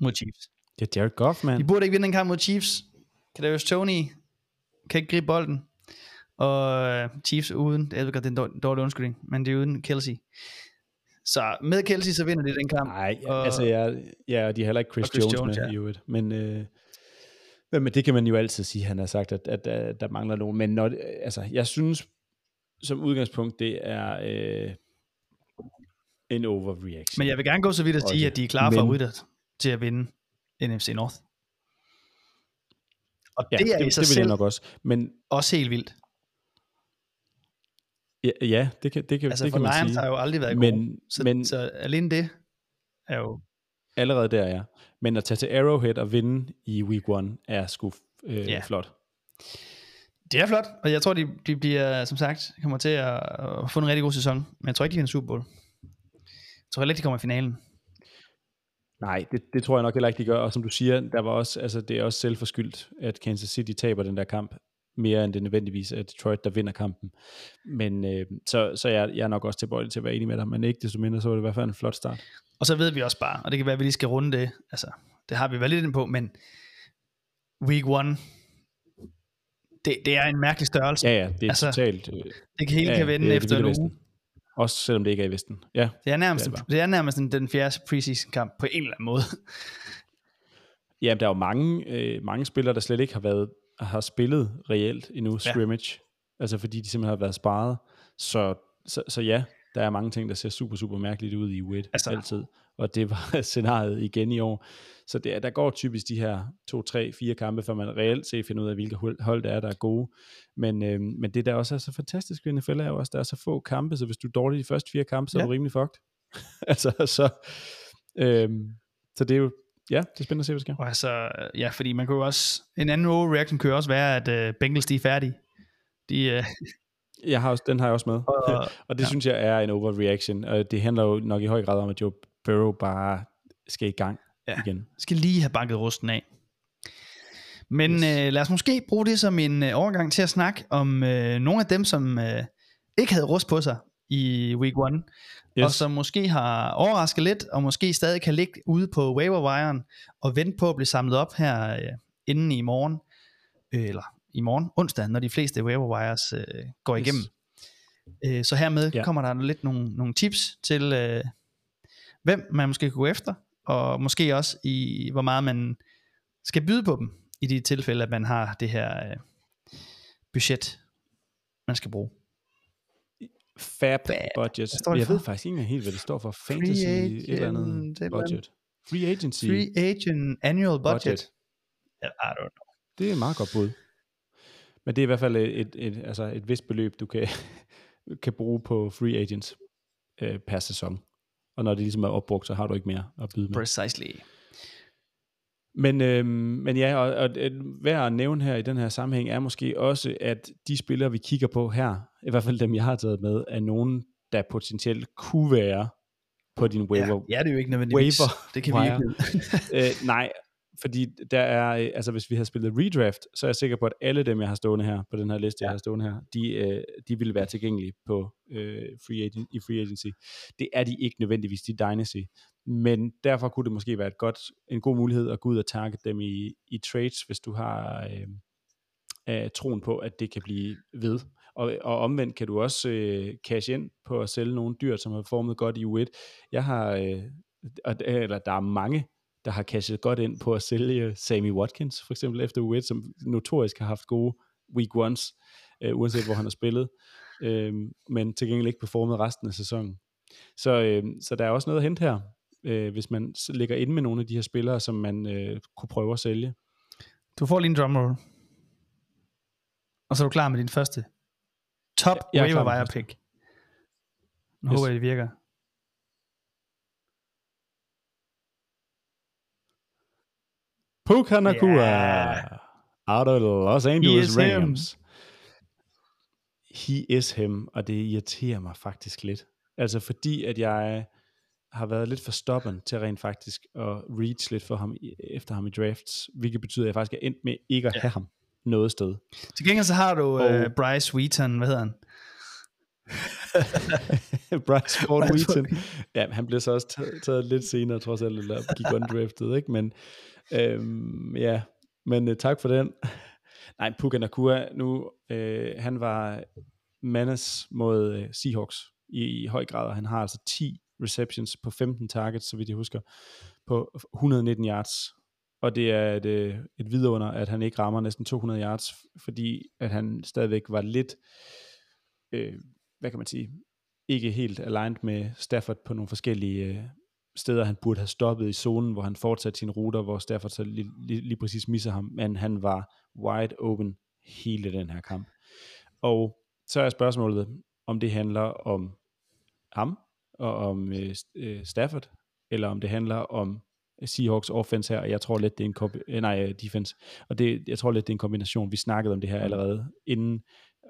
mod Chiefs. Det er Jared Goff, man. De burde ikke vinde den kamp mod Chiefs. Kadarius Tony kan ikke gribe bolden. Og øh, Chiefs uden, jeg ved godt, det er en dår- dårlig undskyldning, men det er uden Kelsey. Så med Kelsey, så vinder de den kamp. Nej, Og- altså jeg, ja, de har heller ikke Chris, Chris Jones, Jones, med ja. i øvrigt. Men, øh, men, det kan man jo altid sige, han har sagt, at, at, at der mangler nogen. Men når, det- altså, jeg synes som udgangspunkt, det er øh, en overreaction. Men jeg vil gerne gå så vidt at sige, at de er klare Men- favoritter til at vinde NFC North. Og ja, det er det, i sig det vil selv jeg nok også. Men også helt vildt. Ja, ja det kan, det kan, Altså det for kan man Lions sige. har jo aldrig været Men- gode. Så, men- så alene det er jo... Allerede der, ja. Men at tage til Arrowhead og vinde i week 1 er sgu øh, Ja. flot. Det er flot, og jeg tror, de, de bliver, som sagt, kommer til at, at få en rigtig god sæson. Men jeg tror ikke, de vinder Super Bowl. Jeg tror heller ikke, de kommer i finalen. Nej, det, det tror jeg nok heller ikke, de gør. Og som du siger, der var også, altså, det er også selvforskyldt, at Kansas City taber den der kamp, mere end det nødvendigvis er Detroit, der vinder kampen. Men øh, så, så jeg, jeg er nok også tilbøjelig til at være enig med dig, men ikke desto mindre, så var det i hvert fald en flot start. Og så ved vi også bare, og det kan være, at vi lige skal runde det, altså, det har vi været lidt inde på, men week one, det, det er en mærkelig størrelse. Ja, ja, det er Altså, totalt... Øh, det kan hele ja, kan vende det er det efter en uge. Også selvom det ikke er i Vesten. Ja, Det er nærmest, Det er det det er nærmest den, den fjerde preseason kamp på en eller anden måde. ja der er jo mange, øh, mange spillere, der slet ikke har været har spillet reelt endnu, Ja. scrimmage. Altså fordi de simpelthen har været sparet. Så, så, så ja, der er mange ting, der ser super, super mærkeligt ud i U1 Altså- altid. Og det var scenariet igen i år. Så det, er- der går typisk de her to, tre, fire kampe, før man reelt set finder ud af, hvilke hold det er, der er gode. Men, øh, men det der også er så fantastisk ved NFL er jo også, der er så få kampe, så hvis du er dårlig de første fire kampe, så Ja. er du rimelig fucked. altså, så, øh, så det er jo, ja, det er spændende at se, hvad der sker. Og altså, ja, fordi man kunne jo også, en anden overreaction kunne jo også være, at uh, Bengals de er færdige. De, uh, Jeg har også, den har jeg også med. og, Og det Ja. synes jeg er en overreaction, og det handler jo nok i høj grad om, at Joe Burrow bare skal i gang Ja. igen. skal lige have banket rusten af. Men. Yes. øh, lad os måske bruge det som en øh, overgang til at snakke om øh, nogle af dem, som øh, ikke havde rust på sig i week 1, yes. Og som måske har overrasket lidt, og måske stadig kan ligge ude på waiver og vente på at blive samlet op her øh, inden i morgen, øh, eller i morgen, onsdag, når de fleste waiver wires øh, går Yes. igennem. Øh, så hermed. Ja. kommer der lidt nogle, nogle tips til, øh, hvem man måske kan gå efter, og måske også i, hvor meget man skal byde på dem, i de tilfælde, at man har det her øh, budget, man skal bruge. Fab, Fab. budget. det Jeg for? ved faktisk ikke helt, hvad det står for. Fantasy, andet agent, et eller andet. budget. Free agency. Free agent annual budget. budget. Budget. I don't know. Det er et meget godt bud. Men det er i hvert fald et, et, et, altså et vist beløb, du kan, kan bruge på free agents øh, per sæson. Og når det ligesom er opbrugt, så har du ikke mere at byde med. Precisely. Men, øhm, men ja, og, og et, værd at nævne her i den her sammenhæng er måske også, at de spillere, vi kigger på her, i hvert fald dem, jeg har taget med, er nogen, der potentielt kunne være på din waiver. Ja, ja, det er jo ikke nødvendigvis. Waiver det kan vi ikke øh, nej, fordi der er, øh, altså hvis vi havde spillet redraft, så er jeg sikker på, at alle dem, jeg har stående her, på den her liste, ja. jeg har stående her, de, øh, de ville være tilgængelige på øh, free agent, i free agency. Det er de ikke nødvendigvis, de er dynasty. Men derfor kunne det måske være et godt, en god mulighed at gå ud og target dem i, i trades, hvis du har øh, øh, troen på, at det kan blive ved. Og, og omvendt kan du også øh, cash ind på at sælge nogle dyr, som har formet godt i U1. Jeg har, øh, eller der er mange, der har cashet godt ind på at sælge Sammy Watkins, for eksempel efter U1, som notorisk har haft gode week ones, øh, uanset hvor han har spillet, øh, men til gengæld ikke performet resten af sæsonen. Så, øh, så der er også noget at hente her, øh, hvis man ligger inde med nogle af de her spillere, som man øh, kunne prøve at sælge. Du får lige en drumroll. Og så er du klar med din første top Ja, er waiver wire pick. Nu Yes. håber jeg, det virker. Puka Nakua, Ja. out of Los Angeles him. Rams. He is him, og det irriterer mig faktisk lidt. Altså fordi, at jeg har været lidt for stubborn til rent faktisk at reach lidt for ham, efter ham i drafts, hvilket betyder, at jeg faktisk er endt med ikke at Ja. have ham. noget sted. Til gengæld så har du og... uh, Bryce Wheaton, hvad hedder han? Bryce Ford Wheaton. Ja, han blev så også taget, taget lidt senere, trods alt, eller gik undrafted, ikke? Men øhm, ja, men uh, tak for den. Nej, Puka Nakua, nu, øh, han var mannes mod øh, Seahawks i, i høj grad, og han har altså 10 receptions på 15 targets, så vidt jeg husker, på 119 yards. Og det er et, øh, et vidunder, at han ikke rammer næsten 200 yards, fordi at han stadigvæk var lidt, øh, hvad kan man sige, ikke helt aligned med Stafford på nogle forskellige øh, steder, han burde have stoppet i zonen, hvor han fortsatte sine ruter, hvor Stafford så lige, lige, lige præcis misser ham, men han var wide open hele den her kamp. Og så er spørgsmålet, om det handler om ham, og om øh, øh Stafford, eller om det handler om Seahawks offense her, og jeg tror lidt, det er en kombi- øh, nej, defense, og det, jeg tror lidt, det er en kombination. Vi snakkede om det her mm. allerede inden,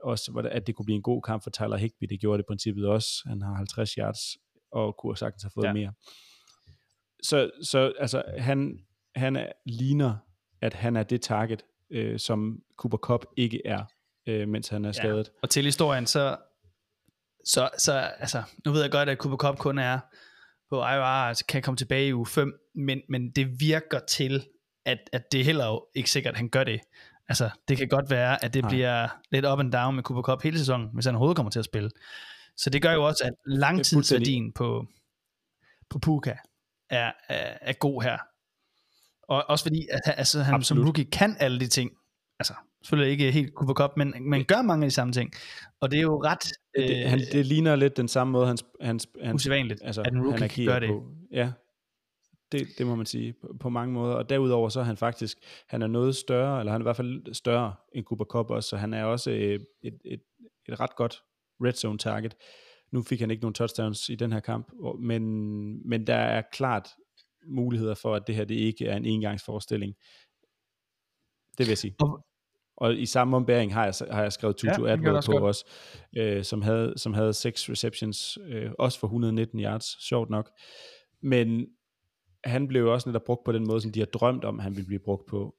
også, at det kunne blive en god kamp for Tyler Higby, det gjorde det i princippet også. Han har 50 yards, og kunne sagtens have fået ja. mere. Så, så altså, han, han er, ligner, at han er det target, øh, som Cooper Cup ikke er, øh, mens han er skadet. Ja. Og til historien, så, så, så altså, nu ved jeg godt, at Cooper Cup kun er på IOR, altså kan komme tilbage i uge 5, men, men det virker til, at, at det er heller ikke sikkert, at han gør det. Altså, det kan godt være, at det Nej. bliver lidt up and down med Cooper Cup hele sæsonen, hvis han overhovedet kommer til at spille. Så det gør jo også, at langtidsværdien på, på Puka er, er, er god her. Og også fordi, at altså, han Absolut. som rookie kan alle de ting. Altså, selvfølgelig ikke helt Cooper Cup, men, men gør mange af de samme ting. Og det er jo ret... Øh, det, han, det ligner lidt den samme måde, han... han, han usædvanligt, altså, at en rookie kan gøre det. På. Ja, det, det må man sige på, på mange måder. Og derudover så er han faktisk, han er noget større, eller han er i hvert fald større end Cooper Cup også, så han er også et, et, et, et ret godt red zone target. Nu fik han ikke nogen touchdowns i den her kamp, men, men der er klart muligheder for, at det her det ikke er en engangsforestilling. Det vil jeg sige. Og, og i samme ombæring har jeg, har jeg skrevet Tutu ja, Atwell på godt. også, øh, som, havde, som havde seks receptions, øh, også for 119 yards, sjovt nok. Men han blev også netop brugt på den måde, som de har drømt om, han ville blive brugt på,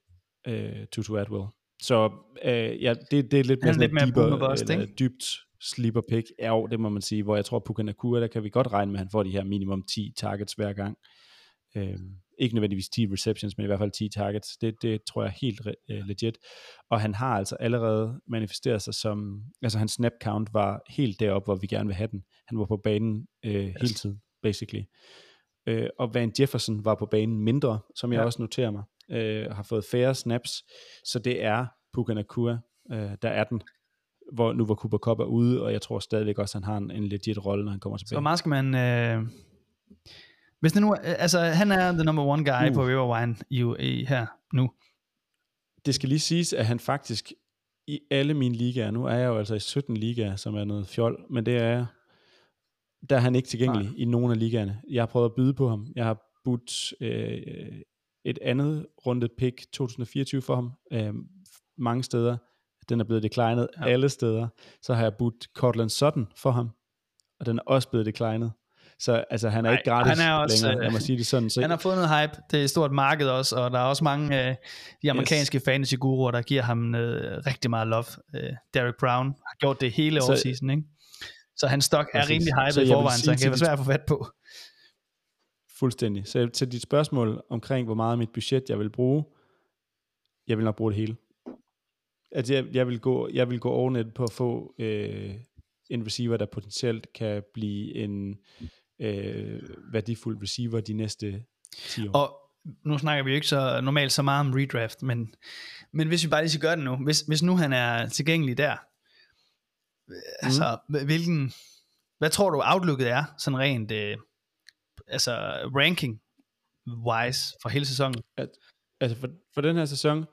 øh, Tutu Atwell. Så øh, ja, det, det er lidt mere, lidt mere deeper, bust, eller, dybt sleeper pick. Ja, det må man sige, hvor jeg tror, Puka Nakua, der kan vi godt regne med, at han får de her minimum 10 targets hver gang. Øh, ikke nødvendigvis 10 receptions, men i hvert fald 10 targets. Det, det tror jeg er helt uh, legit. Og han har altså allerede manifesteret sig som, altså hans snap count var helt deroppe, hvor vi gerne vil have den. Han var på banen uh, yes. hele tiden, basically. Uh, og Van Jefferson var på banen mindre, som jeg ja. også noterer mig. Uh, har fået færre snaps, så det er Puka Nakua, uh, der er den hvor, nu hvor Cooper Cup er ude, og jeg tror stadigvæk også, at han har en, en legit rolle, når han kommer tilbage. Så hvor meget skal man, øh, hvis det nu, altså han er the number one guy uh. på Riverwine i, i, her nu. Det skal lige siges, at han faktisk i alle mine ligaer, nu er jeg jo altså i 17 ligaer, som er noget fjol, men det er der er han ikke tilgængelig Nej. i nogen af ligaerne. Jeg har prøvet at byde på ham. Jeg har budt øh, et andet rundet pick 2024 for ham øh, mange steder. Den er blevet declinet ja. alle steder. Så har jeg budt Cortland Sutton for ham, og den er også blevet declinet. Så altså, han er Nej, ikke gratis han er også, længere, jeg må sige det sådan. Så... Han har fået noget hype, det er et stort marked også, og der er også mange uh, de amerikanske yes. fantasy-guruer, der giver ham uh, rigtig meget love. Uh, Derek Brown har gjort det hele offseason, ikke? Så hans stok er rimelig hype i forvejen, så han kan være svært at få fat på. Fuldstændig. Så til dit spørgsmål omkring, hvor meget af mit budget jeg vil bruge, jeg vil nok bruge det hele. Altså, jeg, jeg, vil gå, jeg vil gå overnet på at få øh, en receiver, der potentielt kan blive en øh, værdifuld receiver de næste 10 år. Og nu snakker vi jo ikke så normalt så meget om redraft, men, men hvis vi bare lige skal gøre det nu, hvis, hvis nu han er tilgængelig der, mm. altså hvilken, hvad tror du outlooket er, sådan rent, øh, altså ranking wise for hele sæsonen? At, altså for, for den her sæson,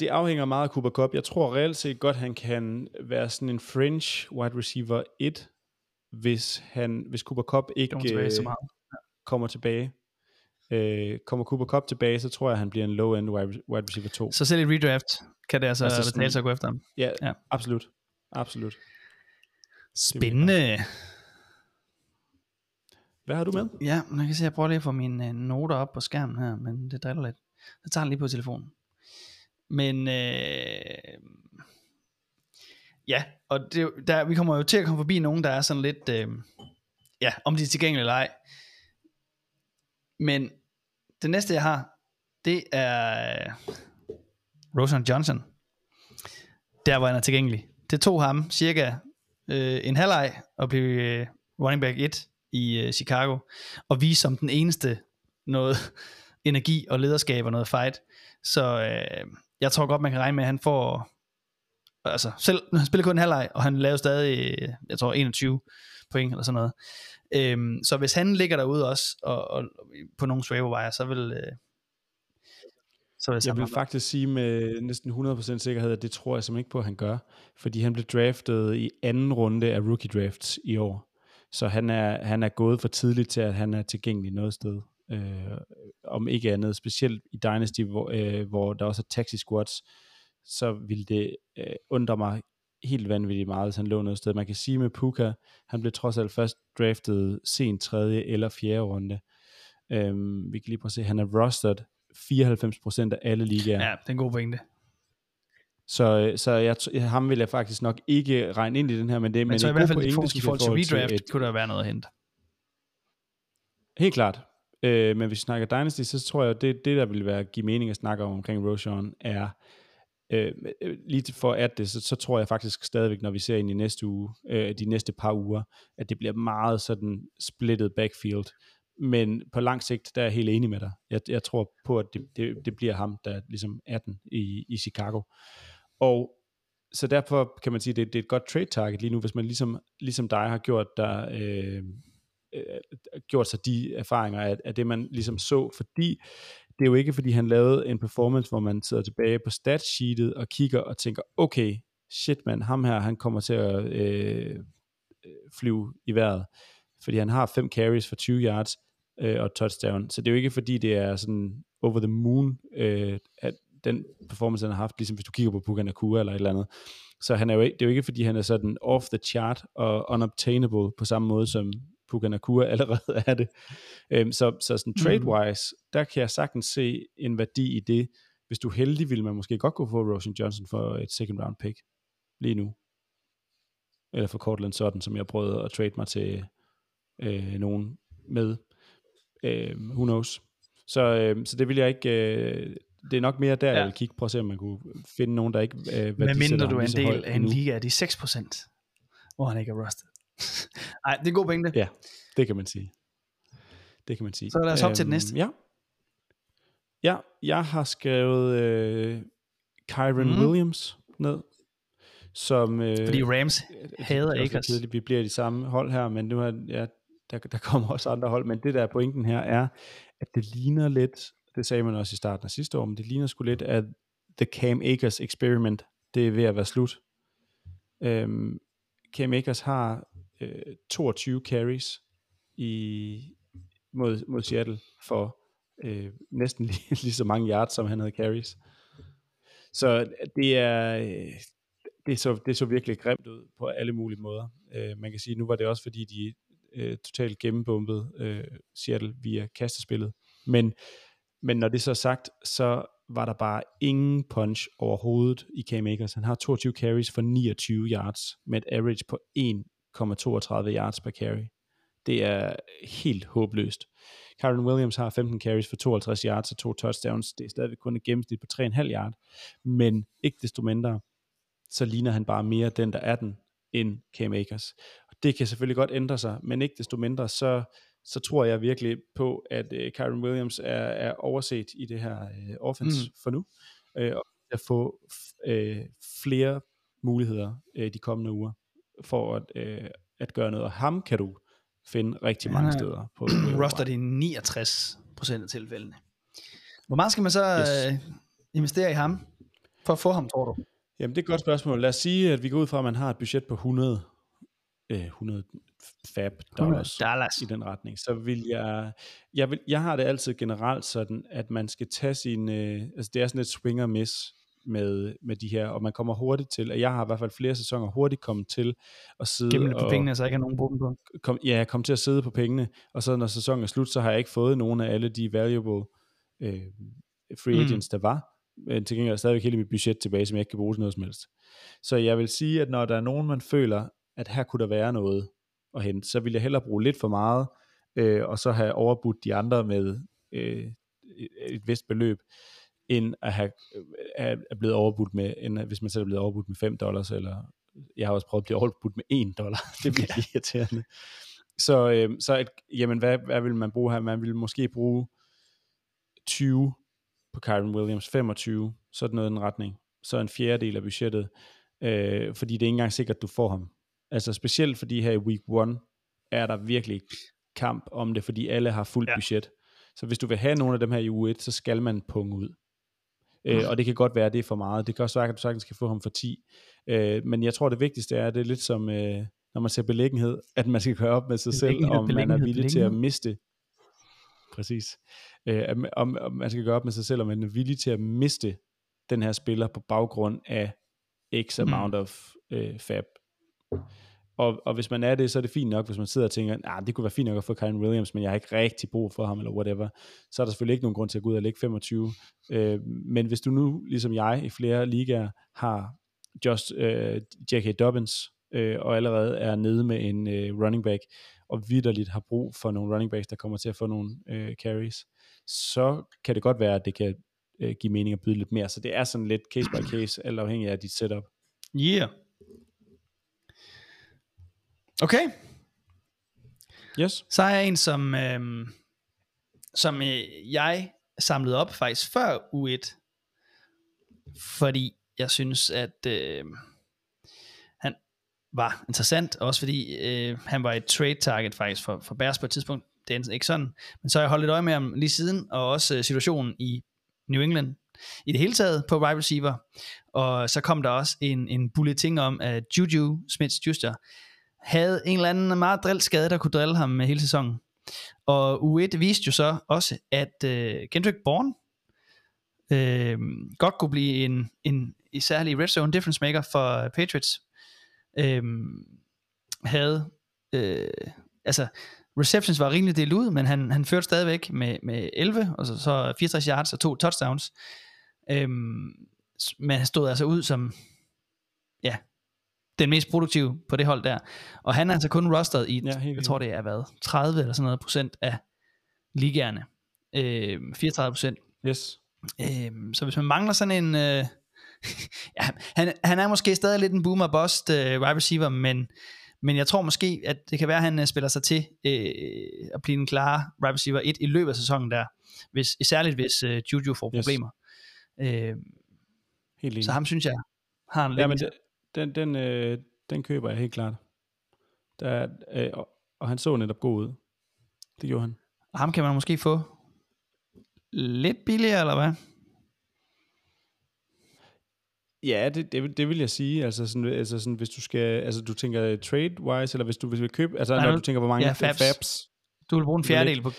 det afhænger meget af Cooper Cup. Jeg tror reelt set godt, han kan være sådan en fringe wide receiver 1, hvis, han, hvis Cooper Cup ikke tilbage så meget. Kommer tilbage. Øh, kommer Cooper Cup tilbage, så tror jeg, han bliver en low-end wide receiver 2. Så selv i redraft kan det altså, altså betale sig at gå efter ham? Ja, ja. absolut. Absolut. Spændende. Hvad har du med? Ja, man kan se, jeg prøver lige at få mine uh, noter op på skærmen her, men det driller lidt. Jeg tager den lige på telefonen. Men øh, ja, og det, der, vi kommer jo til at komme forbi nogen, der er sådan lidt, øh, ja, om de er tilgængelige eller ej. Men det næste, jeg har, det er Rosen Johnson. Der, hvor han er tilgængelig. Det tog ham cirka øh, en halvleg at blive øh, running back 1 i øh, Chicago, og vise som den eneste noget energi og lederskab og noget fight. Så øh, jeg tror godt, man kan regne med, at han får... Altså, selv, han spiller kun en halvleg, og han laver stadig, øh, jeg tror, 21 point eller sådan noget. Øhm, så hvis han ligger derude også, og, og på nogle waiver så vil... Øh, vil jeg vil faktisk sige med næsten 100% sikkerhed, at det tror jeg simpelthen ikke på, at han gør. Fordi han blev draftet i anden runde af rookie drafts i år. Så han er, han er gået for tidligt til, at han er tilgængelig noget sted. Øh, om ikke andet, specielt i Dynasty, hvor, øh, hvor der også er taxi squads, så vil det øh, undre mig helt vanvittigt meget, hvis han lå noget sted. Man kan sige med Puka, han blev trods alt først draftet sent tredje eller fjerde runde. Øhm, vi kan lige prøve at se, han er rostered 94% af alle ligaer. Ja, det er en god pointe. Så, så jeg, ham vil jeg faktisk nok ikke regne ind i den her, men det men, men så i hvert fald forhold, i forhold til redraft, et, kunne der være noget at hente. Helt klart. Øh, men hvis vi snakker Dynasty, så tror jeg, det, det der vil være give mening at snakke om omkring Roshan, er øh, lige for at det, så, så tror jeg faktisk stadigvæk, når vi ser ind i næste uge, øh, de næste par uger, at det bliver meget sådan splittet backfield. Men på lang sigt, der er jeg helt enig med dig. Jeg, jeg tror på, at det, det, det bliver ham, der ligesom er den i, i Chicago. Og så derfor kan man sige, at det, det er et godt trade target lige nu, hvis man ligesom, ligesom dig har gjort der, øh, øh, gjort sig de erfaringer af, af det, man ligesom så, fordi det er jo ikke, fordi han lavede en performance, hvor man sidder tilbage på statsheetet og kigger og tænker, okay, shit man, ham her, han kommer til at øh, øh flyve i vejret, fordi han har fem carries for 20 yards øh, og touchdown, så det er jo ikke, fordi det er sådan over the moon, øh, at den performance, han har haft, ligesom hvis du kigger på Puka Nakua eller et eller andet, så han er jo ikke, det er jo ikke, fordi han er sådan off the chart og unobtainable på samme måde, som Puka Nakua allerede er det. Øhm, så, så sådan mm. trade-wise, der kan jeg sagtens se en værdi i det. Hvis du er heldig, vil man måske godt kunne få Roshan Johnson for et second round pick lige nu. Eller for Cortland Sutton, som jeg prøvede at trade mig til øh, nogen med. Øh, who knows. Så, øh, så det vil jeg ikke... Øh, det er nok mere der, ja. jeg vil kigge på at se, om man kunne finde nogen, der ikke øh, Men mindre du er en del af en liga af de 6%, hvor han ikke er rustet. Nej, det er en god pointe. Ja, det kan man sige. Det kan man sige. Så lad os op øhm, til den næste. Ja. Ja, jeg har skrevet øh, Kyron mm. Williams ned. Som, øh, Fordi Rams hader ikke os. Vi bliver i de samme hold her, men nu er, ja, der, der kommer også andre hold. Men det der pointen her er, at det ligner lidt, det sagde man også i starten af sidste år, men det ligner sgu lidt, at The Cam Akers experiment, det er ved at være slut. Øhm, Cam Akers har øh, 22 carries i, mod, mod Seattle for øh, næsten lige, lige så mange yards, som han havde carries. Så det er, øh, det så, det så virkelig grimt ud på alle mulige måder. Øh, man kan sige, nu var det også fordi, de øh, totalt gennembumpet øh, Seattle via kastespillet. Men, men når det så er sagt, så var der bare ingen punch overhovedet i Cam Akers. Han har 22 carries for 29 yards med et average på 1,32 yards per carry. Det er helt håbløst. Kyron Williams har 15 carries for 52 yards og to touchdowns. Det er stadigvæk kun et gennemsnit på 3,5 yard. Men ikke desto mindre, så ligner han bare mere den, der er den, end Cam Akers. Og det kan selvfølgelig godt ændre sig, men ikke desto mindre, så, så tror jeg virkelig på, at uh, Kyron Williams er, er overset i det her uh, offense mm. for nu, uh, og at få uh, flere muligheder uh, de kommende uger for at, uh, at gøre noget. Og ham kan du finde rigtig mange steder på roster det i 69 procent af tilfældene. Hvor meget skal man så yes. uh, investere i ham for at få ham, tror du? Jamen, det er et godt spørgsmål. Lad os sige, at vi går ud fra, at man har et budget på 100, øh, 100 fab dollars, 100 dollars i den retning. Så vil jeg, jeg, vil, jeg har det altid generelt sådan, at man skal tage sin, øh, altså det er sådan et swing og miss med, med de her, og man kommer hurtigt til, og jeg har i hvert fald flere sæsoner hurtigt kommet til at sidde Gemme på pengene, så jeg ikke har nogen dem på. Kom, ja, jeg kom til at sidde på pengene, og så når sæsonen er slut, så har jeg ikke fået nogen af alle de valuable øh, free mm. agents, mm. der var, men til gengæld er stadigvæk hele mit budget tilbage, som jeg ikke kan bruge til noget som helst. Så jeg vil sige, at når der er nogen, man føler, at her kunne der være noget at hente, så vil jeg hellere bruge lidt for meget, øh, og så have overbudt de andre med øh, et vist beløb, end at have at er blevet overbudt med, end hvis man selv er blevet overbudt med 5 dollars, eller jeg har også prøvet at blive overbudt med 1 dollar, det bliver ja. irriterende. Så, øh, så et, jamen, hvad, hvad vil man bruge her? Man vil måske bruge 20 på Kyron Williams, 25, sådan noget i en retning. Så en fjerdedel af budgettet, øh, fordi det er ikke engang sikkert, at du får ham. Altså specielt fordi her i week 1, er der virkelig kamp om det, fordi alle har fuldt ja. budget. Så hvis du vil have nogle af dem her i u 1, så skal man punge ud. Øh, og det kan godt være, at det er for meget. Det kan også være, at du sagtens kan få ham for 10. Øh, men jeg tror, det vigtigste er, at det er lidt som, øh, når man ser belæggenhed, at man skal gøre op med sig selv, om man er villig til at miste. Præcis. Øh, om, om man skal gøre op med sig selv, om man er villig til at miste den her spiller på baggrund af x mm. amount mm. of øh, fab. Og, og hvis man er det, så er det fint nok, hvis man sidder og tænker, ah, det kunne være fint nok at få Kyron Williams, men jeg har ikke rigtig brug for ham, eller whatever. Så er der selvfølgelig ikke nogen grund til at gå ud og lægge 25. Øh, men hvis du nu, ligesom jeg, i flere ligaer, har just øh, J.K. Dobbins, øh, og allerede er nede med en øh, running back, og vidderligt har brug for nogle running backs, der kommer til at få nogle øh, carries, så kan det godt være, at det kan øh, give mening at byde lidt mere. Så det er sådan lidt case by case, alt afhængig af dit setup. Yeah. Okay. Yes. Så er jeg en, som, øh, som øh, jeg samlede op faktisk før U1, fordi jeg synes, at øh, var interessant, også fordi øh, han var et trade target faktisk for, for Bears på et tidspunkt. Det er ikke sådan, men så har jeg holdt lidt øje med ham lige siden, og også øh, situationen i New England i det hele taget på wide receiver. Og så kom der også en, en bulletin om, at Juju Smith-Schuster havde en eller anden meget drillskade, der kunne drille ham hele sæsonen. Og U1 viste jo så også, at øh, Kendrick Bourne øh, godt kunne blive en, en i særlig red zone difference maker for Patriots. Uh, havde, uh, altså receptions var rimelig delt ud, men han, han førte stadigvæk med, med 11, og så, så 64 yards og to touchdowns. Uh, men han stod altså ud som, ja, den mest produktive på det hold der. Og han er altså kun rosteret i, ja, jeg tror det er hvad, 30 eller sådan noget procent af ligaerne. Øh, 34 procent. Yes. Øh, så hvis man mangler sådan en... Øh, ja, han, han er måske stadig lidt en boomer bust øh, wide receiver, men, men jeg tror måske, at det kan være, at han øh, spiller sig til øh, at blive en klar wide receiver 1 i løbet af sæsonen der. Hvis, særligt hvis øh, Juju får problemer. Yes. Øh, Helt så ham synes jeg har en ja, men den, den, øh, den køber jeg helt klart. Der, øh, og, og han så netop god ud. Det gjorde han. Og ham kan man måske få lidt billigere, eller hvad? Ja, det, det, det vil jeg sige. Altså sådan, altså sådan, hvis du skal, altså du tænker trade-wise, eller hvis du vil købe, altså Nej, når du tænker, hvor mange ja, fabs. fabs. Du vil bruge en fjerdedel på,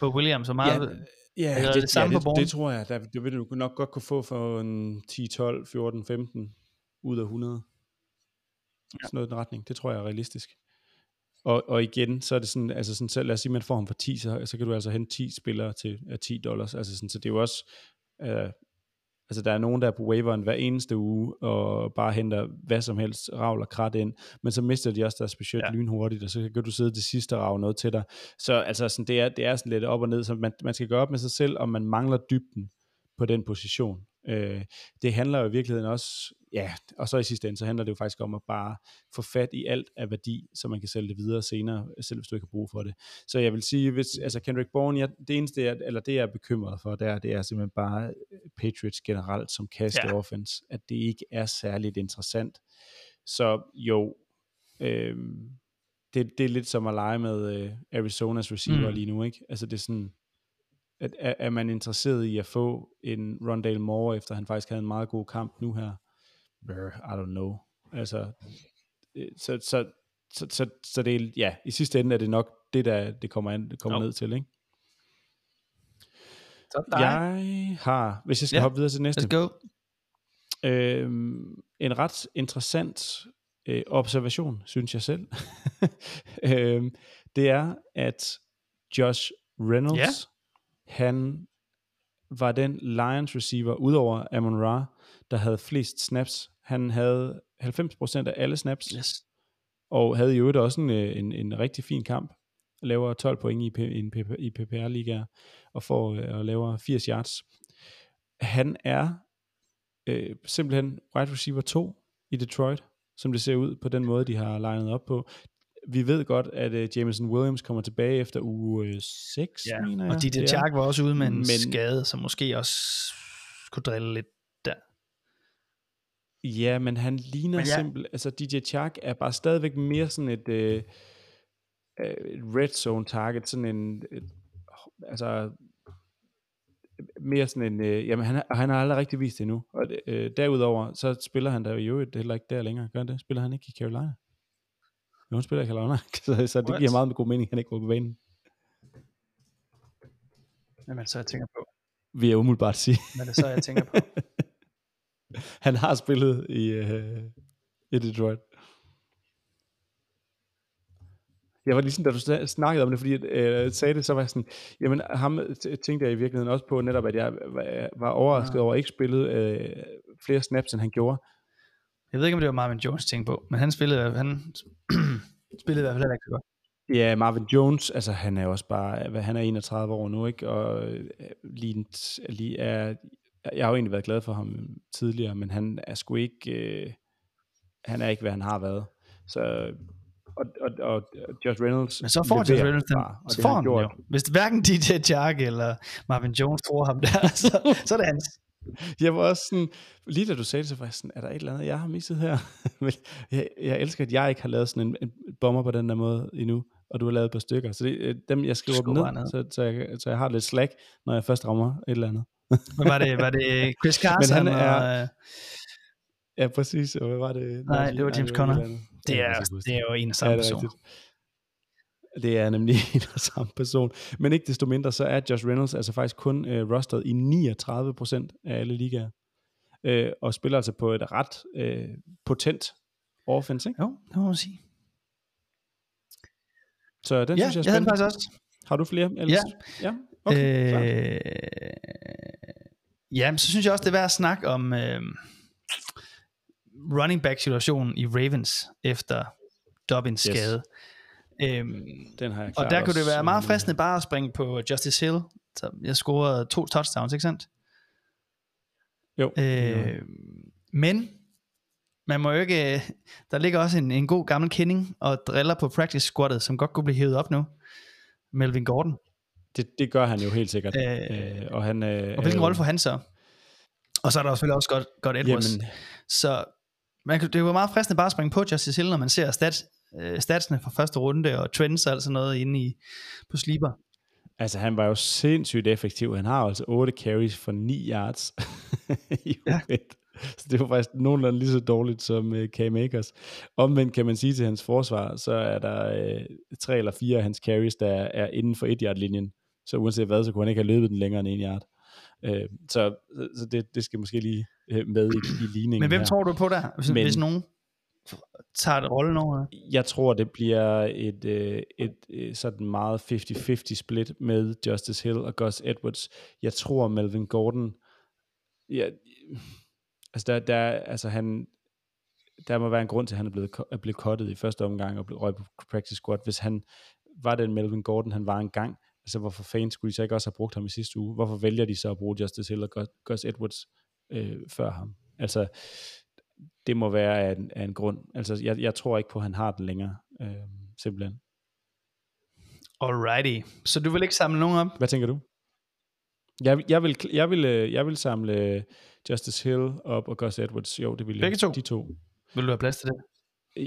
på William, så meget... Ja, ja, det, det, samme ja, det, det, tror jeg. Der, det vil du nok godt kunne få for en 10, 12, 14, 15 ud af 100. Ja. Sådan noget i den retning. Det tror jeg er realistisk. Og, og igen, så er det sådan, altså sådan, så lad os sige, man får ham for 10, så, så kan du altså hente 10 spillere til uh, 10 dollars. Altså sådan, så det er jo også, uh, altså der er nogen, der er på waveren hver eneste uge, og bare henter hvad som helst, ravl og krat ind, men så mister de også deres budget ja. lynhurtigt, og så kan du sidde det sidste og rave noget til dig. Så altså sådan, det, er, det er sådan lidt op og ned, så man, man skal gøre op med sig selv, om man mangler dybden på den position. Øh, det handler jo i virkeligheden også, ja, og så i sidste ende, så handler det jo faktisk om at bare få fat i alt af værdi, så man kan sælge det videre senere, selv hvis du ikke har brug for det. Så jeg vil sige, hvis, altså Kendrick Bourne, ja, det eneste, jeg, eller det jeg er bekymret for, der, det er simpelthen bare Patriots generelt som cast ja. offense, at det ikke er særligt interessant. Så jo, øh, det, det er lidt som at lege med øh, Arizonas receiver mm. lige nu, ikke? Altså det er sådan, at, er, er man interesseret i at få en Rondale Moore, efter han faktisk havde en meget god kamp nu her? I don't know. Altså, øh, så, så, så, så, så det er, ja, i sidste ende er det nok det, der det kommer, an, det kommer ned til, ikke? Så jeg har, hvis jeg skal yeah. hoppe videre til næste. Let's go. Øhm, en ret interessant øh, observation, synes jeg selv. øhm, det er, at Josh Reynolds, han var den Lions receiver, udover Amon Ra, der havde flest snaps. Han havde 90% af alle snaps, Yes. og havde i øvrigt også en, øh, en, en rigtig fin kamp. Laver 12 point i, P- i, i PPR-ligaer, og får øh, og laver 80 yards. Han er øh, simpelthen wide receiver 2 i Detroit, som det ser ud på den måde, de har legnet op på. Vi ved godt, at øh, Jameson Williams kommer tilbage efter uge øh, 6, Ja, mener jeg. og DJ det er. Chark var også ude med en Men- skade, som måske også kunne drille lidt der. Ja, men han ligner Men ja. simpelthen, altså DJ Chark er bare stadigvæk mere sådan et, øh, et red zone target, sådan en, et, altså mere sådan en, øh, jamen han, har- han har aldrig rigtig vist det endnu, og øh, derudover, så spiller han der jo heller ikke der længere, gør det? Spiller han ikke i Carolina? Jo, han spiller i Carolina, så, så det What? giver meget god mening, at han ikke var på banen, Jamen, så jeg tænker på. vil jeg umiddelbart sige. Hvad er det så, jeg tænker på? han har spillet i, øh, i Detroit. Jeg var ligesom, da du sna- snakkede om det, fordi øh, jeg sagde det, så var jeg sådan, jamen ham tænkte jeg i virkeligheden også på netop, at jeg var, var overrasket Ja. over, at ikke spillede øh, flere snaps, end han gjorde. Jeg ved ikke, om det var Marvin Jones tænkte på, men han spillede, han spillede i hvert fald heller ikke godt. Ja, Marvin Jones, altså han er også bare, han er 31 år nu, ikke? Og øh, lige, lige er, jeg har jo egentlig været glad for ham tidligere, men han er sgu ikke, øh, han er ikke, hvad han har været. Så, og, og, og Josh Reynolds Men så får Josh Reynolds den, bare, så får han gjort. jo. Hvis hverken DJ Chark eller Marvin Jones tror ham der, så, så er det hans. Jeg var også sådan, lige da du sagde det, så var jeg sådan, er der et eller andet, jeg har misset her? Men jeg, jeg elsker, at jeg ikke har lavet sådan en, en bomber på den der måde endnu, og du har lavet et par stykker. Så det, øh, dem, jeg skriver dem ned, ned. Så, så, jeg, så jeg har lidt slack, når jeg først rammer et eller andet. Men var det, var det Chris Carson? han er- og, Ja, præcis. Og hvad var det? Nej, det var James Conner. det, er, det er jo en og samme er person. Det er nemlig en og samme person. Men ikke desto mindre, så er Josh Reynolds altså faktisk kun øh, rosteret i 39% af alle ligaer. Øh, og spiller altså på et ret øh, potent offense, ikke? Jo, det må man sige. Så den Ja, synes jeg er jeg havde spændende. faktisk også. Har du flere? Ellers? Ja. ja? Okay, Øh, ja, men så synes jeg også, det er værd at snakke om øh, running back situationen i Ravens efter Dobbins Yes. skade. Øhm, den har jeg og der kunne det være meget øh, fristende bare at springe på Justice Hill. Så jeg scorede to touchdowns, ikke sandt? Jo, Øh, men man må jo ikke, der ligger også en, en god gammel kending og driller på practice squadet, som godt kunne blive hævet op nu. Melvin Gordon. det, det gør han jo helt sikkert. Øh, Øh, og han, øh, Og hvilken er rolle jo- får han så? Og så er der jo selvfølgelig også godt, godt Edwards. Jamen, Så man, det var meget fristende bare at springe på Justice Hill, når man ser stats, øh, statsene fra første runde og trends og alt sådan noget inde i, på sleeper. Altså, han var jo sindssygt effektiv. Han har altså 8 carries for 9 yards i Ja. ja. Så det var faktisk nogenlunde lige så dårligt som uh, Cam Akers. Omvendt kan man sige til hans forsvar, så er der uh, tre eller fire af hans carries, der er inden for 1 yard linjen. Så uanset hvad, så kunne han ikke have løbet den længere end 1 yard. Uh, så så det, det skal måske lige uh, med i, i ligningen Men hvem her. tror du på der, hvis, Men- hvis nogen tager det rollen over? Jeg tror, det bliver et, øh, et, øh, sådan meget 50-50 split med Justice Hill og Gus Edwards. Jeg tror, Melvin Gordon... Ja, altså, der, der, altså han, der må være en grund til, at han er blevet, er blevet cuttet i første omgang og blevet røget på practice squad. Hvis han var den Melvin Gordon, han var engang, altså hvorfor fanden skulle de så ikke også have brugt ham i sidste uge? Hvorfor vælger de så at bruge Justice Hill og Gus, Gus Edwards øh, før ham? Altså, det må være af en, af en grund. Altså, jeg, jeg tror ikke på, at han har den længere, øh, simpelthen. Alrighty. Så du vil ikke samle nogen op? Hvad tænker du? Jeg, jeg, vil, jeg, vil, øh, jeg vil samle Justice Hill op og Gus Edwards. Jo, det vil jeg. Begge to? De to. Vil du have plads til det?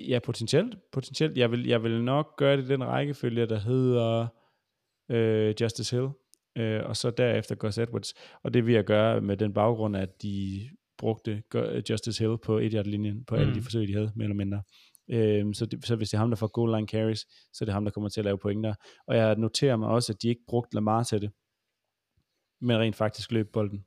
Ja, potentielt. potentielt. Jeg, vil, jeg vil nok gøre det i den rækkefølge, der hedder øh, Justice Hill, øh, og så derefter Gus Edwards. Og det vil jeg gøre med den baggrund, at de brugte Gu- Justice Hill på et linjen på alle Mm. de forsøg, de havde, mere eller mindre. Øhm, så, det, så hvis det er ham, der får goal line carries, så er det ham, der kommer til at lave point der. Og jeg noterer mig også, at de ikke brugte Lamar til det, men rent faktisk løb bolden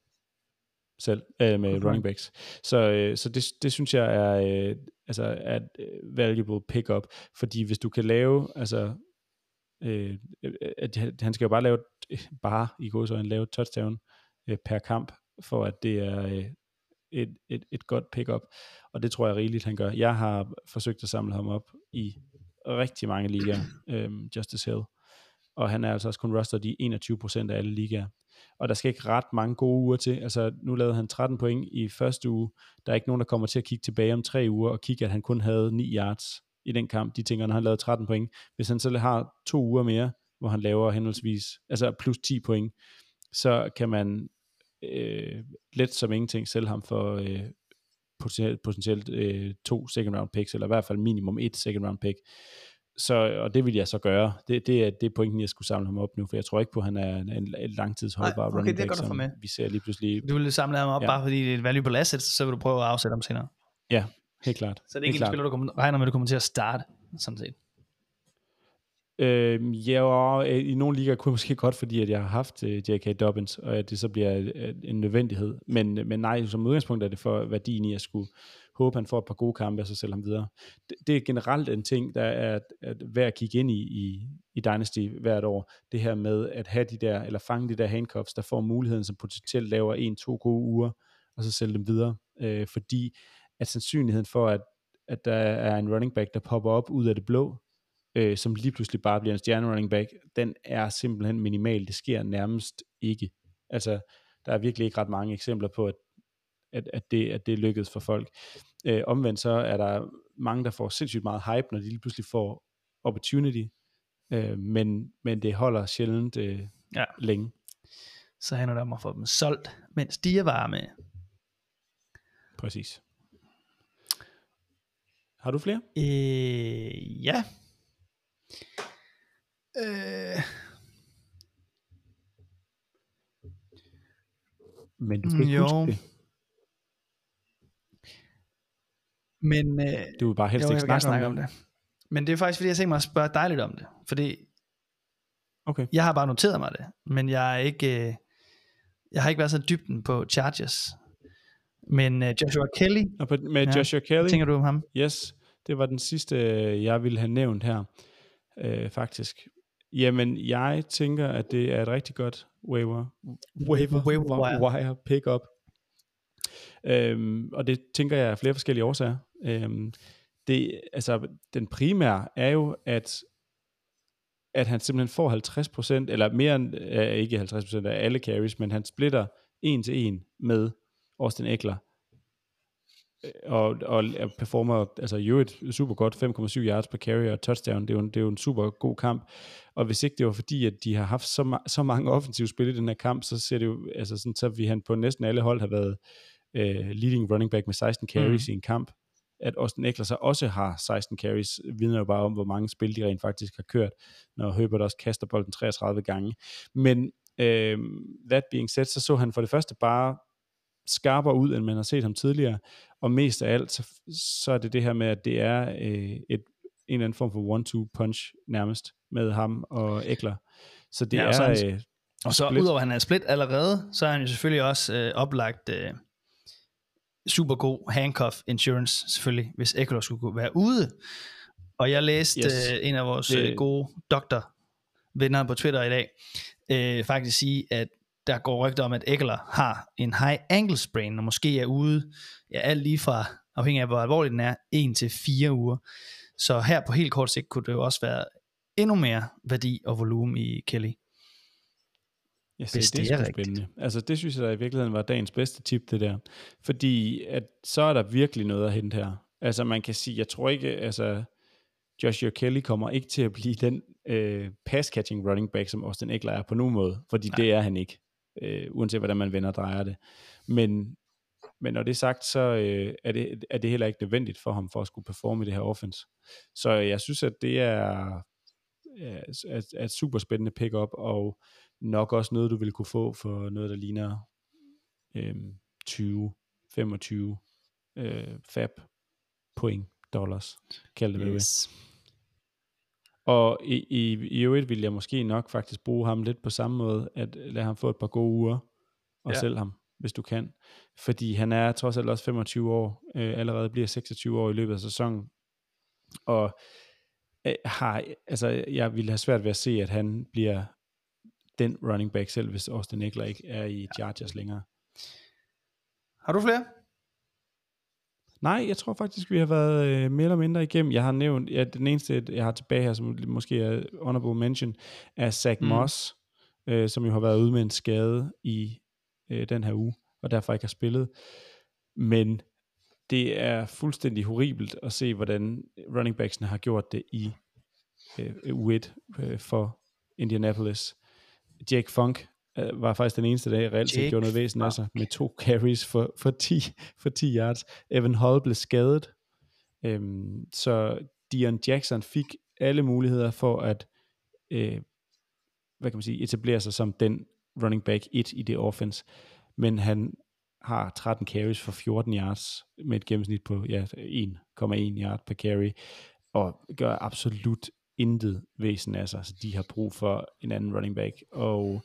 selv øh, med Okay. running backs. Så, øh, så det, det synes jeg er, øh, altså er et øh, valuable pick-up, fordi hvis du kan lave, altså, øh, at han- han skal jo bare lave, bare i godsøjne lave et touchdown øh, per kamp, for at det er øh, et, et, et godt pick-up, og det tror jeg rigeligt, han gør. Jeg har forsøgt at samle ham op i rigtig mange ligaer, øhm, Justice Hill, og han er altså også kun rostered i 21% af alle ligaer. Og der skal ikke ret mange gode uger til. Altså, nu lavede han 13 point i første uge. Der er ikke nogen, der kommer til at kigge tilbage om tre uger og kigge, at han kun havde 9 yards i den kamp. De tænker, når han lavede 13 point. Hvis han så har to uger mere, hvor han laver henholdsvis, altså plus 10 point, så kan man øh, let som ingenting sælge ham for øh, potentielt, potentielt øh, to second round picks, eller i hvert fald minimum et second round pick. Så, og det vil jeg så gøre. Det, det, er, det er pointen, jeg skulle samle ham op nu, for jeg tror ikke på, at han er en, en, langtidsholdbar Nej, okay, running det back, at få med. vi ser lige pludselig. Du vil samle ham op, ja. bare fordi det er et valuable asset, så vil du prøve at afsætte ham senere. Ja, helt klart. Så det er ikke en spiller, du kommer, regner med, at du kommer til at starte, sådan set. Øh, ja, og øh, i nogle ligaer kunne jeg måske godt, fordi at jeg har haft øh, J.K. Dobbins, og at det så bliver øh, en nødvendighed. Men, øh, men nej, som udgangspunkt er det for værdien i at skulle håbe, han får et par gode kampe, og så sælge ham videre. Det, det er generelt en ting, der er at, at værd at kigge ind i, i i Dynasty hvert år. Det her med at have de der, eller fange de der handcuffs, der får muligheden, som potentielt laver en-to gode uger, og så sælge dem videre. Øh, fordi at sandsynligheden for, at, at der er en running back, der popper op ud af det blå, øh, som lige pludselig bare bliver en stjerne running back, den er simpelthen minimal. Det sker nærmest ikke. Altså, der er virkelig ikke ret mange eksempler på, at, at, at, det, at det lykkedes for folk. Øh, omvendt så er der mange, der får sindssygt meget hype, når de lige pludselig får opportunity, øh, men, men det holder sjældent øh, ja. længe. Så handler det om at få dem solgt, mens de er varme. Præcis. Har du flere? Øh, ja. Øh... Men du skal ikke jo. huske det. Men, øh, du vil bare helst jo, ikke snakke, snakke om, det. det. Men det er faktisk, fordi jeg tænker mig at spørge dig lidt om det. Fordi okay. jeg har bare noteret mig det, men jeg er ikke, øh, jeg har ikke været så dybden på Chargers. Men øh, Joshua Kelly. Og på, med ja, Joshua Kelly. tænker du om ham? Yes, det var den sidste, øh, jeg ville have nævnt her øh, faktisk. Jamen, jeg tænker, at det er et rigtig godt waiver, waiver, waiver. Wire, wire pick-up. Øhm, og det tænker jeg af flere forskellige årsager. Øhm, det, altså, den primære er jo, at at han simpelthen får 50%, eller mere end, øh, ikke 50% af alle carries, men han splitter en til en med Austin Eckler og, og performer altså jo et super godt 5,7 yards per carry og touchdown. Det er, jo en, det er jo en super god kamp. Og hvis ikke det var fordi, at de har haft så, så mange offensive spil i den her kamp, så ser det jo, altså sådan, så vi han på næsten alle hold har været uh, leading running back med 16 carries mm. i en kamp. At Austin Eckler så også har 16 carries, vidner jo bare om, hvor mange spil de rent faktisk har kørt, når Herbert også kaster bolden 33 gange. Men uh, that being said, så så han for det første bare skarpere ud, end man har set ham tidligere, og mest af alt, så, så er det det her med, at det er øh, et, en eller anden form for one-two punch nærmest, med ham og Ekler. Så det ja, og er... Så øh, og så udover at han er split allerede, så er han jo selvfølgelig også øh, oplagt øh, super god handcuff insurance, selvfølgelig, hvis Ekler skulle være ude. Og jeg læste yes. øh, en af vores det... øh, gode doktor venner på Twitter i dag, øh, faktisk sige, at der går rygter om, at Eckler har en high ankle sprain, og måske er ude, ja, alt lige fra, afhængig af hvor alvorligt den er, 1 til 4 uger. Så her på helt kort sigt kunne det jo også være endnu mere værdi og volumen i Kelly. Ja, så det, det er, er spændende. Altså det synes jeg da i virkeligheden var dagens bedste tip, det der. Fordi at så er der virkelig noget at hente her. Altså man kan sige, jeg tror ikke, altså Joshua Kelly kommer ikke til at blive den øh, pass-catching running back, som Austin Eckler er på nogen måde, fordi Nej. det er han ikke øh, uanset hvordan man vender og drejer det. Men, men når det er sagt, så øh, er, det, er det heller ikke nødvendigt for ham for at skulle performe i det her offense. Så jeg synes, at det er, er, er et super spændende pick-up, og nok også noget, du vil kunne få for noget, der ligner øh, 20-25 øh, fab point dollars, kald det yes. Og i, i, i øvrigt vil jeg måske nok faktisk bruge ham lidt på samme måde, at lade ham få et par gode uger, og ja. sælge ham, hvis du kan. Fordi han er trods alt også 25 år, øh, allerede bliver 26 år i løbet af sæsonen, og øh, har, altså, jeg ville have svært ved at se, at han bliver den running back selv, hvis Austin Eckler ikke er i Chargers længere. Har du flere? Nej, jeg tror faktisk, vi har været øh, mere eller mindre igennem. Jeg har nævnt, ja, den eneste, jeg har tilbage her, som måske er honorable mention, er Zach mm. Moss, øh, som jo har været ude med en skade i øh, den her uge, og derfor ikke har spillet. Men det er fuldstændig horribelt at se, hvordan running backsene har gjort det i øh, U1 øh, for Indianapolis. Jake Funk øh, var faktisk den eneste dag, reelt set gjorde noget væsen af sig, med to carries for, for, 10, for 10 yards. Evan Hall blev skadet, øhm, så Dion Jackson fik alle muligheder for at øh, hvad kan man sige, etablere sig som den running back 1 i det offense, men han har 13 carries for 14 yards med et gennemsnit på ja, 1,1 yard per carry, og gør absolut intet væsen af sig, så de har brug for en anden running back, og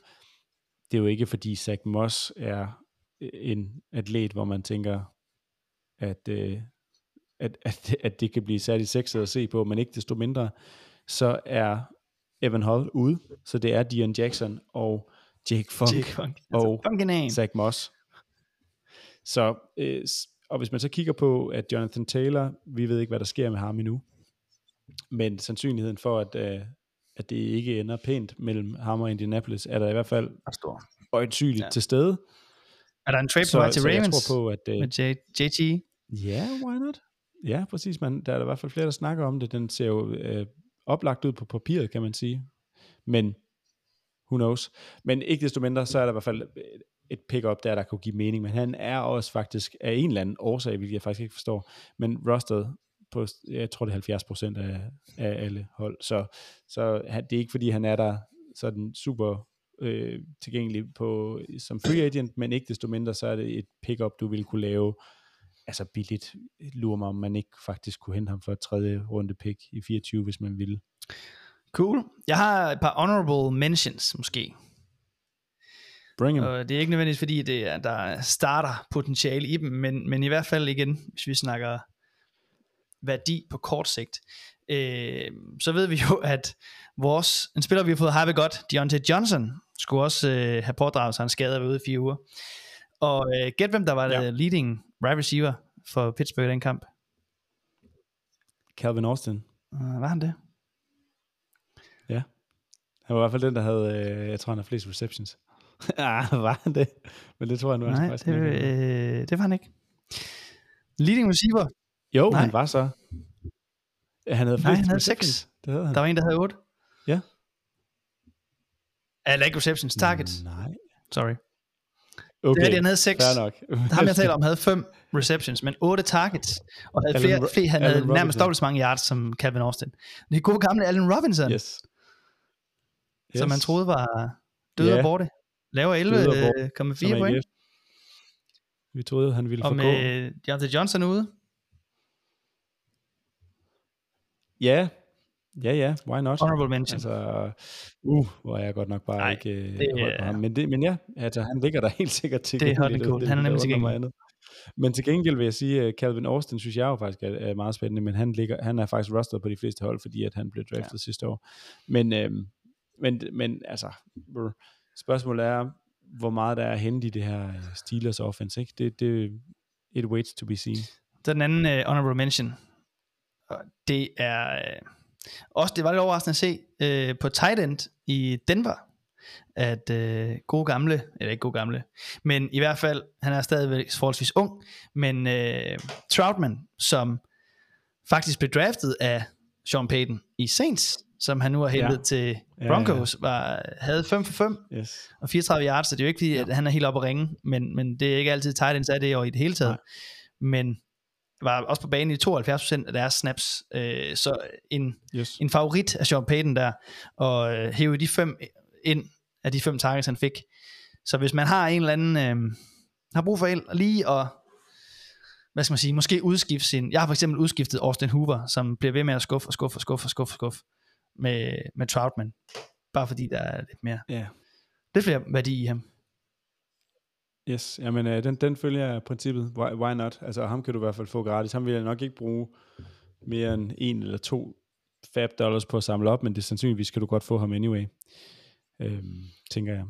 det er jo ikke fordi Zach Moss er øh, en atlet, hvor man tænker, at, øh, at, at, at det kan blive særligt sexet at se på, men ikke desto mindre, så er Evan Hall ude, så det er Dion Jackson og Jake Funk, Jake Funk. og Zach Moss. Så, øh, og hvis man så kigger på, at Jonathan Taylor, vi ved ikke, hvad der sker med ham endnu, men sandsynligheden for, at, øh, at det ikke ender pænt mellem ham og Indianapolis, er der i hvert fald stor. øjensynligt ja. til stede. Er der en trade på vej til Ravens jeg tror på, at, uh, med J- JT? Ja, yeah, why not? Ja, præcis. Man, der er der i hvert fald flere, der snakker om det. Den ser jo uh, oplagt ud på papiret, kan man sige. Men who knows. Men ikke desto mindre, så er der i hvert fald et pick-up der, der kunne give mening. Men han er også faktisk af en eller anden årsag, hvilket jeg faktisk ikke forstår. Men rostet på, jeg tror det er 70 procent af, af alle hold. Så, så han, det er ikke fordi, han er der sådan super øh, tilgængelig på, som free agent, men ikke desto mindre, så er det et pick-up, du ville kunne lave altså billigt. Lurer mig, om man ikke faktisk kunne hente ham for et tredje runde pick i 24, hvis man ville. Cool. Jeg har et par honorable mentions, måske. Bring him. Og det er ikke nødvendigvis, fordi det er, der starter potentiale i dem, men, men i hvert fald igen, hvis vi snakker værdi på kort sigt, øh, så ved vi jo, at vores, en spiller, vi har fået have godt, Deontay Johnson, skulle også øh, have pådraget sig en skade ved ude i fire uger. Og øh, gæt hvem der var ja. leading wide receiver for Pittsburgh i den kamp? Calvin Austin. Uh, var han det? Ja. Han var i hvert fald den, der havde, øh, jeg tror han har flest receptions. ah, var han det? Men det tror jeg nu Nej, faktisk det, øh, det var han ikke. Leading receiver? Jo, Nej. han var så. Han havde Nej, han havde 6. Det havde han. Der var en, der havde 8. Ja. Eller ikke receptions, targets. Nej. Sorry. Okay, det er, han havde 6. Fair nok. Ham jeg taler om havde 5 receptions, men 8 targets, og havde flere, flere han Allen havde nærmest dobbelt så mange yards som Calvin Austin. Det er gode gamle Allen Robinson, yes. Yes. som man troede var død yeah. og borte. Laver 11,4 point. Vi troede, han ville og få med Deontay Johnson ude. Ja, Ja, ja, why not? Honorable mention. Altså, uh, hvor er jeg godt nok bare Nej, ikke øh, det, uh, på ham. Men, det, men ja, altså, han ligger der helt sikkert til Det er hot cool. Han er nemlig til gengæld. Men til gengæld vil jeg sige, at Calvin Austin synes jeg jo faktisk er, er meget spændende, men han, ligger, han er faktisk rustet på de fleste hold, fordi at han blev draftet ja. sidste år. Men, øhm, men, men altså, spørgsmålet er, hvor meget der er hente i det her øh, Steelers offense. Ikke? Det, det it waits to be seen. Den anden uh, honorable mention, det er... Uh, også det var lidt overraskende at se øh, på tight end i Denver, at øh, gode gamle, eller ikke gode gamle, men i hvert fald, han er stadigvæk forholdsvis ung, men øh, Troutman, som faktisk blev draftet af Sean Payton i Saints, som han nu har hentet ja. til Broncos, var, havde 5 for 5 yes. og 34 yards, så det er jo ikke fordi, ja. at han er helt oppe at ringe, men, men det er ikke altid tight ends er det jo i det hele taget. Nej. Men var også på banen i 72% af deres snaps, øh, så en, yes. en favorit af Sean Payton der, og øh, hæve de fem ind af de fem targets, han fik. Så hvis man har en eller anden, øh, har brug for en, lige at, hvad skal man sige, måske udskifte sin, jeg har for eksempel udskiftet Austin Hoover, som bliver ved med at skuffe og skuffe og skuffe og skuffe, og skuffe med, med Troutman, bare fordi der er lidt mere, yeah. lidt flere værdi i ham. Yes, jamen øh, den, den følger princippet, why, why not? Altså ham kan du i hvert fald få gratis. Ham vil jeg nok ikke bruge mere end en eller to fab dollars på at samle op, men det sandsynligvis kan du godt få ham anyway. øhm, tænker jeg.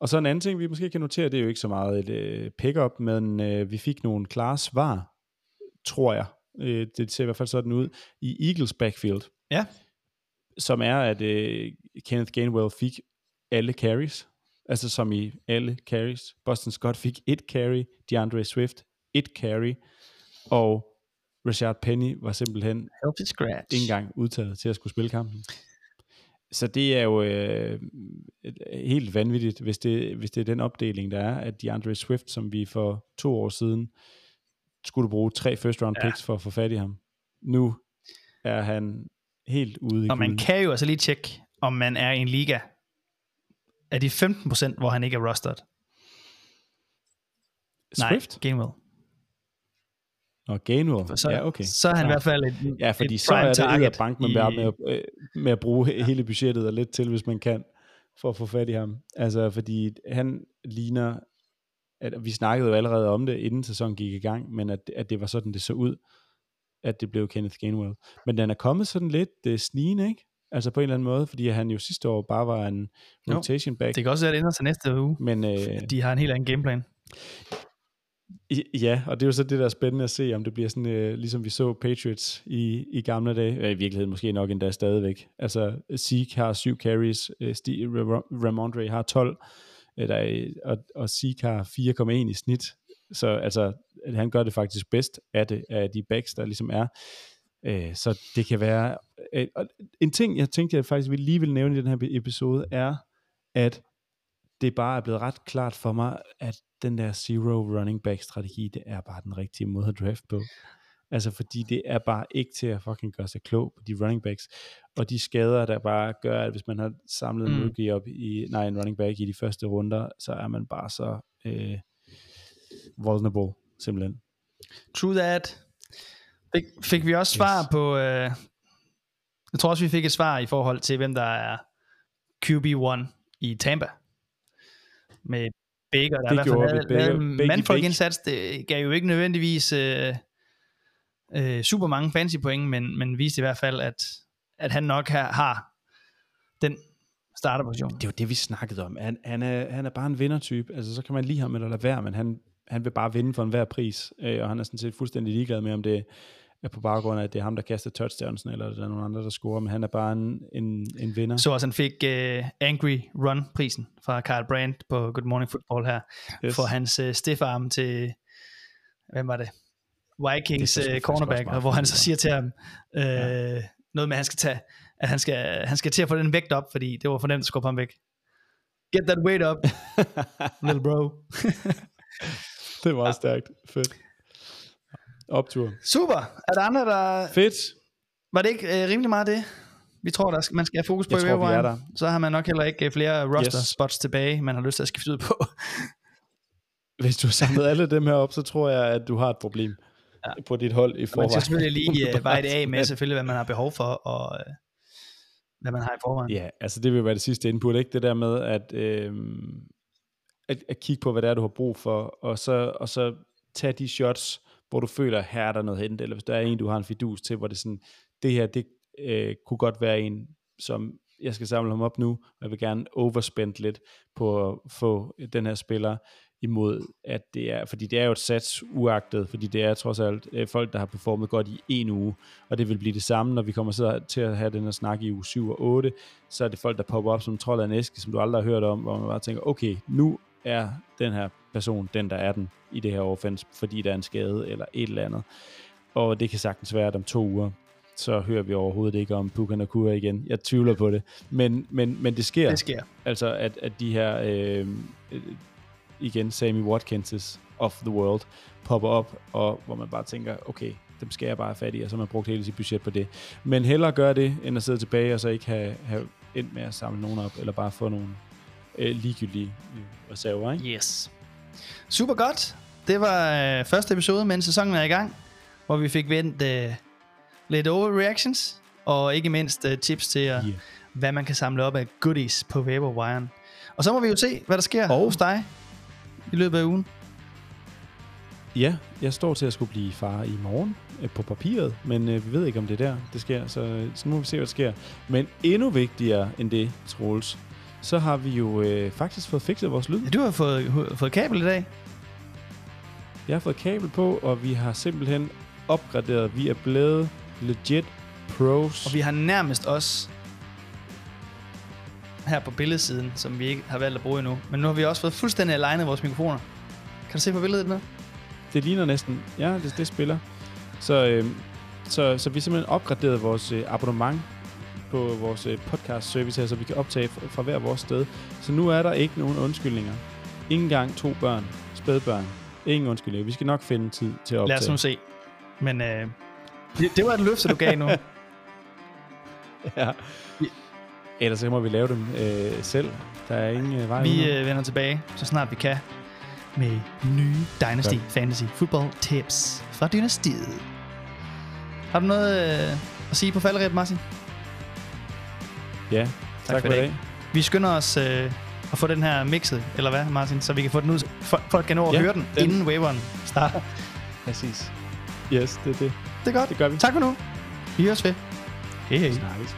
Og så en anden ting, vi måske kan notere, det er jo ikke så meget et øh, pick-up, men øh, vi fik nogle klare svar, tror jeg. Øh, det ser i hvert fald sådan ud, i Eagles backfield. Ja. Som er, at øh, Kenneth Gainwell fik alle carries, altså som i alle carries. Boston Scott fik et carry, DeAndre Swift et carry, og Rashard Penny var simpelthen ikke engang udtaget til at skulle spille kampen. Så det er jo øh, helt vanvittigt, hvis det, hvis det er den opdeling, der er, at DeAndre Swift, som vi for to år siden skulle bruge tre first round picks ja. for at få fat i ham. Nu er han helt ude i Og man kan jo altså lige tjekke, om man er i en liga af de 15%, hvor han ikke er rostered. Swift? Nej, Gainwell. Og Gainwell. Så, ja, okay. så er han i Klart. hvert fald et, Ja, fordi et så er det at bank med, i- i... med, at, øh, med at bruge he- hele budgettet og lidt til, hvis man kan, for at få fat i ham. Altså, fordi han ligner, at vi snakkede jo allerede om det, inden sæsonen gik i gang, men at, at det var sådan, det så ud, at det blev Kenneth Gainwell. Men den er kommet sådan lidt uh, snigende, ikke? Altså på en eller anden måde, fordi han jo sidste år bare var en rotation back. Det kan også være, at det ændrer sig næste uge. Men øh, De har en helt anden gameplan. I- Ja, og det er jo så det, der er spændende at se, om det bliver sådan, øh, ligesom vi så Patriots i, i gamle dage. Ja, I virkeligheden måske nok endda stadigvæk. Altså, Zeke har syv carries, øh, Ramondre har 12, øh, der er, og, og Zeke har 4,1 i snit. Så altså, han gør det faktisk bedst af, det, af de backs, der ligesom er. Øh, så det kan være... Øh, og en ting, jeg tænkte, jeg faktisk lige vil nævne i den her episode, er, at det bare er blevet ret klart for mig, at den der zero running back strategi, det er bare den rigtige måde at draft på. Altså fordi det er bare ikke til at fucking gøre sig klog på de running backs. Og de skader, der bare gør, at hvis man har samlet en Mm. rookie op i, nej, en running back i de første runder, så er man bare så øh, vulnerable, simpelthen. True that. Fik, fik vi også svar Yes. på... Øh, jeg tror også, vi fik et svar i forhold til, hvem der er QB1 i Tampa. Med Baker, der Det i hvert fald en Baker- mandfolk-indsats. Det gav jo ikke nødvendigvis øh, øh, super mange fancy point, men, men viste i hvert fald, at, at han nok har, har den starterposition. Det er jo det, vi snakkede om. Han, han, er, han er bare en vindertype. Altså, så kan man lide ham eller lade være, men han, han vil bare vinde for enhver pris. Øh, og han er sådan set fuldstændig ligeglad med, om det er på baggrund af, at det er ham, der kaster touchdowns, eller der er nogen andre, der scorer. Men han er bare en, en, en vinder. Så også han fik uh, Angry Run-prisen fra Carl Brandt på Good Morning Football her, yes. for hans uh, stiffarm til, hvem var det? Vikings Det uh, cornerback, og hvor han så siger til ham, uh, Ja. noget med, at han skal tage, at han skal, han skal til at få den vægt op, fordi det var for nemt at skubbe ham væk. Get that weight up, little bro. det var stærkt. Fedt. Optur. Super. Er der andre, der... Fedt. Var det ikke uh, rimelig meget det? Vi tror, der skal, man skal have fokus på Jeg i tror, vi er der. Så har man nok heller ikke øh, flere roster Yes. spots tilbage, man har lyst til at skifte ud på. Hvis du har samlet alle dem her op, så tror jeg, at du har et problem Ja. ja. på dit hold i Man forvejen. skal selvfølgelig lige uh, veje det af med selvfølgelig, hvad man har behov for, og uh, hvad man har i forvejen. Ja, altså det vil være det sidste input, ikke? Det der med at, øhm, at, at kigge på, hvad det er, du har brug for, og så, og så tage de shots, hvor du føler, her er der noget hente, eller hvis der er en, du har en fidus til, hvor det sådan, det her, det øh, kunne godt være en, som jeg skal samle ham op nu, og jeg vil gerne overspend lidt på at få den her spiller imod, at det er, fordi det er jo et sats uagtet, fordi det er trods alt øh, folk, der har performet godt i en uge, og det vil blive det samme, når vi kommer så til at have den her snak i uge 7 og 8, så er det folk, der popper op som trold af en æske, som du aldrig har hørt om, hvor man bare tænker, okay, nu er den her person den, der er den i det her offense, fordi der er en skade eller et eller andet. Og det kan sagtens være, at om to uger, så hører vi overhovedet ikke om Puka Nakua igen. Jeg tvivler på det. Men, men, men det sker. Det sker. Altså, at, at de her, øh, øh, igen, Sammy Watkinses of the world, popper op, og hvor man bare tænker, okay, dem skal jeg bare have fat i, og så har man brugt hele sit budget på det. Men hellere gøre det, end at sidde tilbage, og så ikke have, have endt med at samle nogen op, eller bare få nogle øh, ligegyldige øh, reserver, ikke? Yes. Super godt. Det var øh, første episode, mens sæsonen er i gang, hvor vi fik vendt øh, lidt overreactions, og ikke mindst øh, tips til, at, Yeah. hvad man kan samle op af goodies på waiver Og så må vi jo se, hvad der sker Og- hos dig i løbet af ugen. Ja, jeg står til at skulle blive far i morgen øh, på papiret, men øh, vi ved ikke, om det er der, det sker, så, så nu må vi se, hvad der sker. Men endnu vigtigere end det, Troels, så har vi jo øh, faktisk fået fikset vores lyd. Ja, du har fået, fået kabel i dag. Jeg har fået kabel på, og vi har simpelthen opgraderet. Vi er blevet legit pros. Og vi har nærmest også her på billedsiden, som vi ikke har valgt at bruge endnu. Men nu har vi også fået fuldstændig alignet vores mikrofoner. Kan du se på billedet nu? Det ligner næsten, ja, det, det spiller. Så, øh, så, så vi har simpelthen opgraderet vores øh, abonnement på vores øh, podcast service her, så vi kan optage fra, hver vores sted. Så nu er der ikke nogen undskyldninger. Ingen gang to børn, spædbørn. Ingen undskyldninger. Vi skal nok finde tid til at optage. Lad os nu se. Men øh, det, var et løfte, du gav nu. ja. Ellers så må vi lave dem øh, selv. Der er ingen øh, vej Vi øh, vender tilbage, så snart vi kan, med nye Dynasty Godt. Fantasy Football Tips fra Dynastiet. Har du noget øh, at sige på faldrebet, Martin? Ja, tak, for for i dag. dag. Vi skynder os øh, at få den her mixet, eller hvad, Martin? Så vi kan få den ud. For, folk kan nå at Ja, høre den, den- inden waveren starter. Præcis. Yes, det er det. Det er godt. Det gør vi. Tak for nu. Vi høres ved. Hej hej. Snakkes.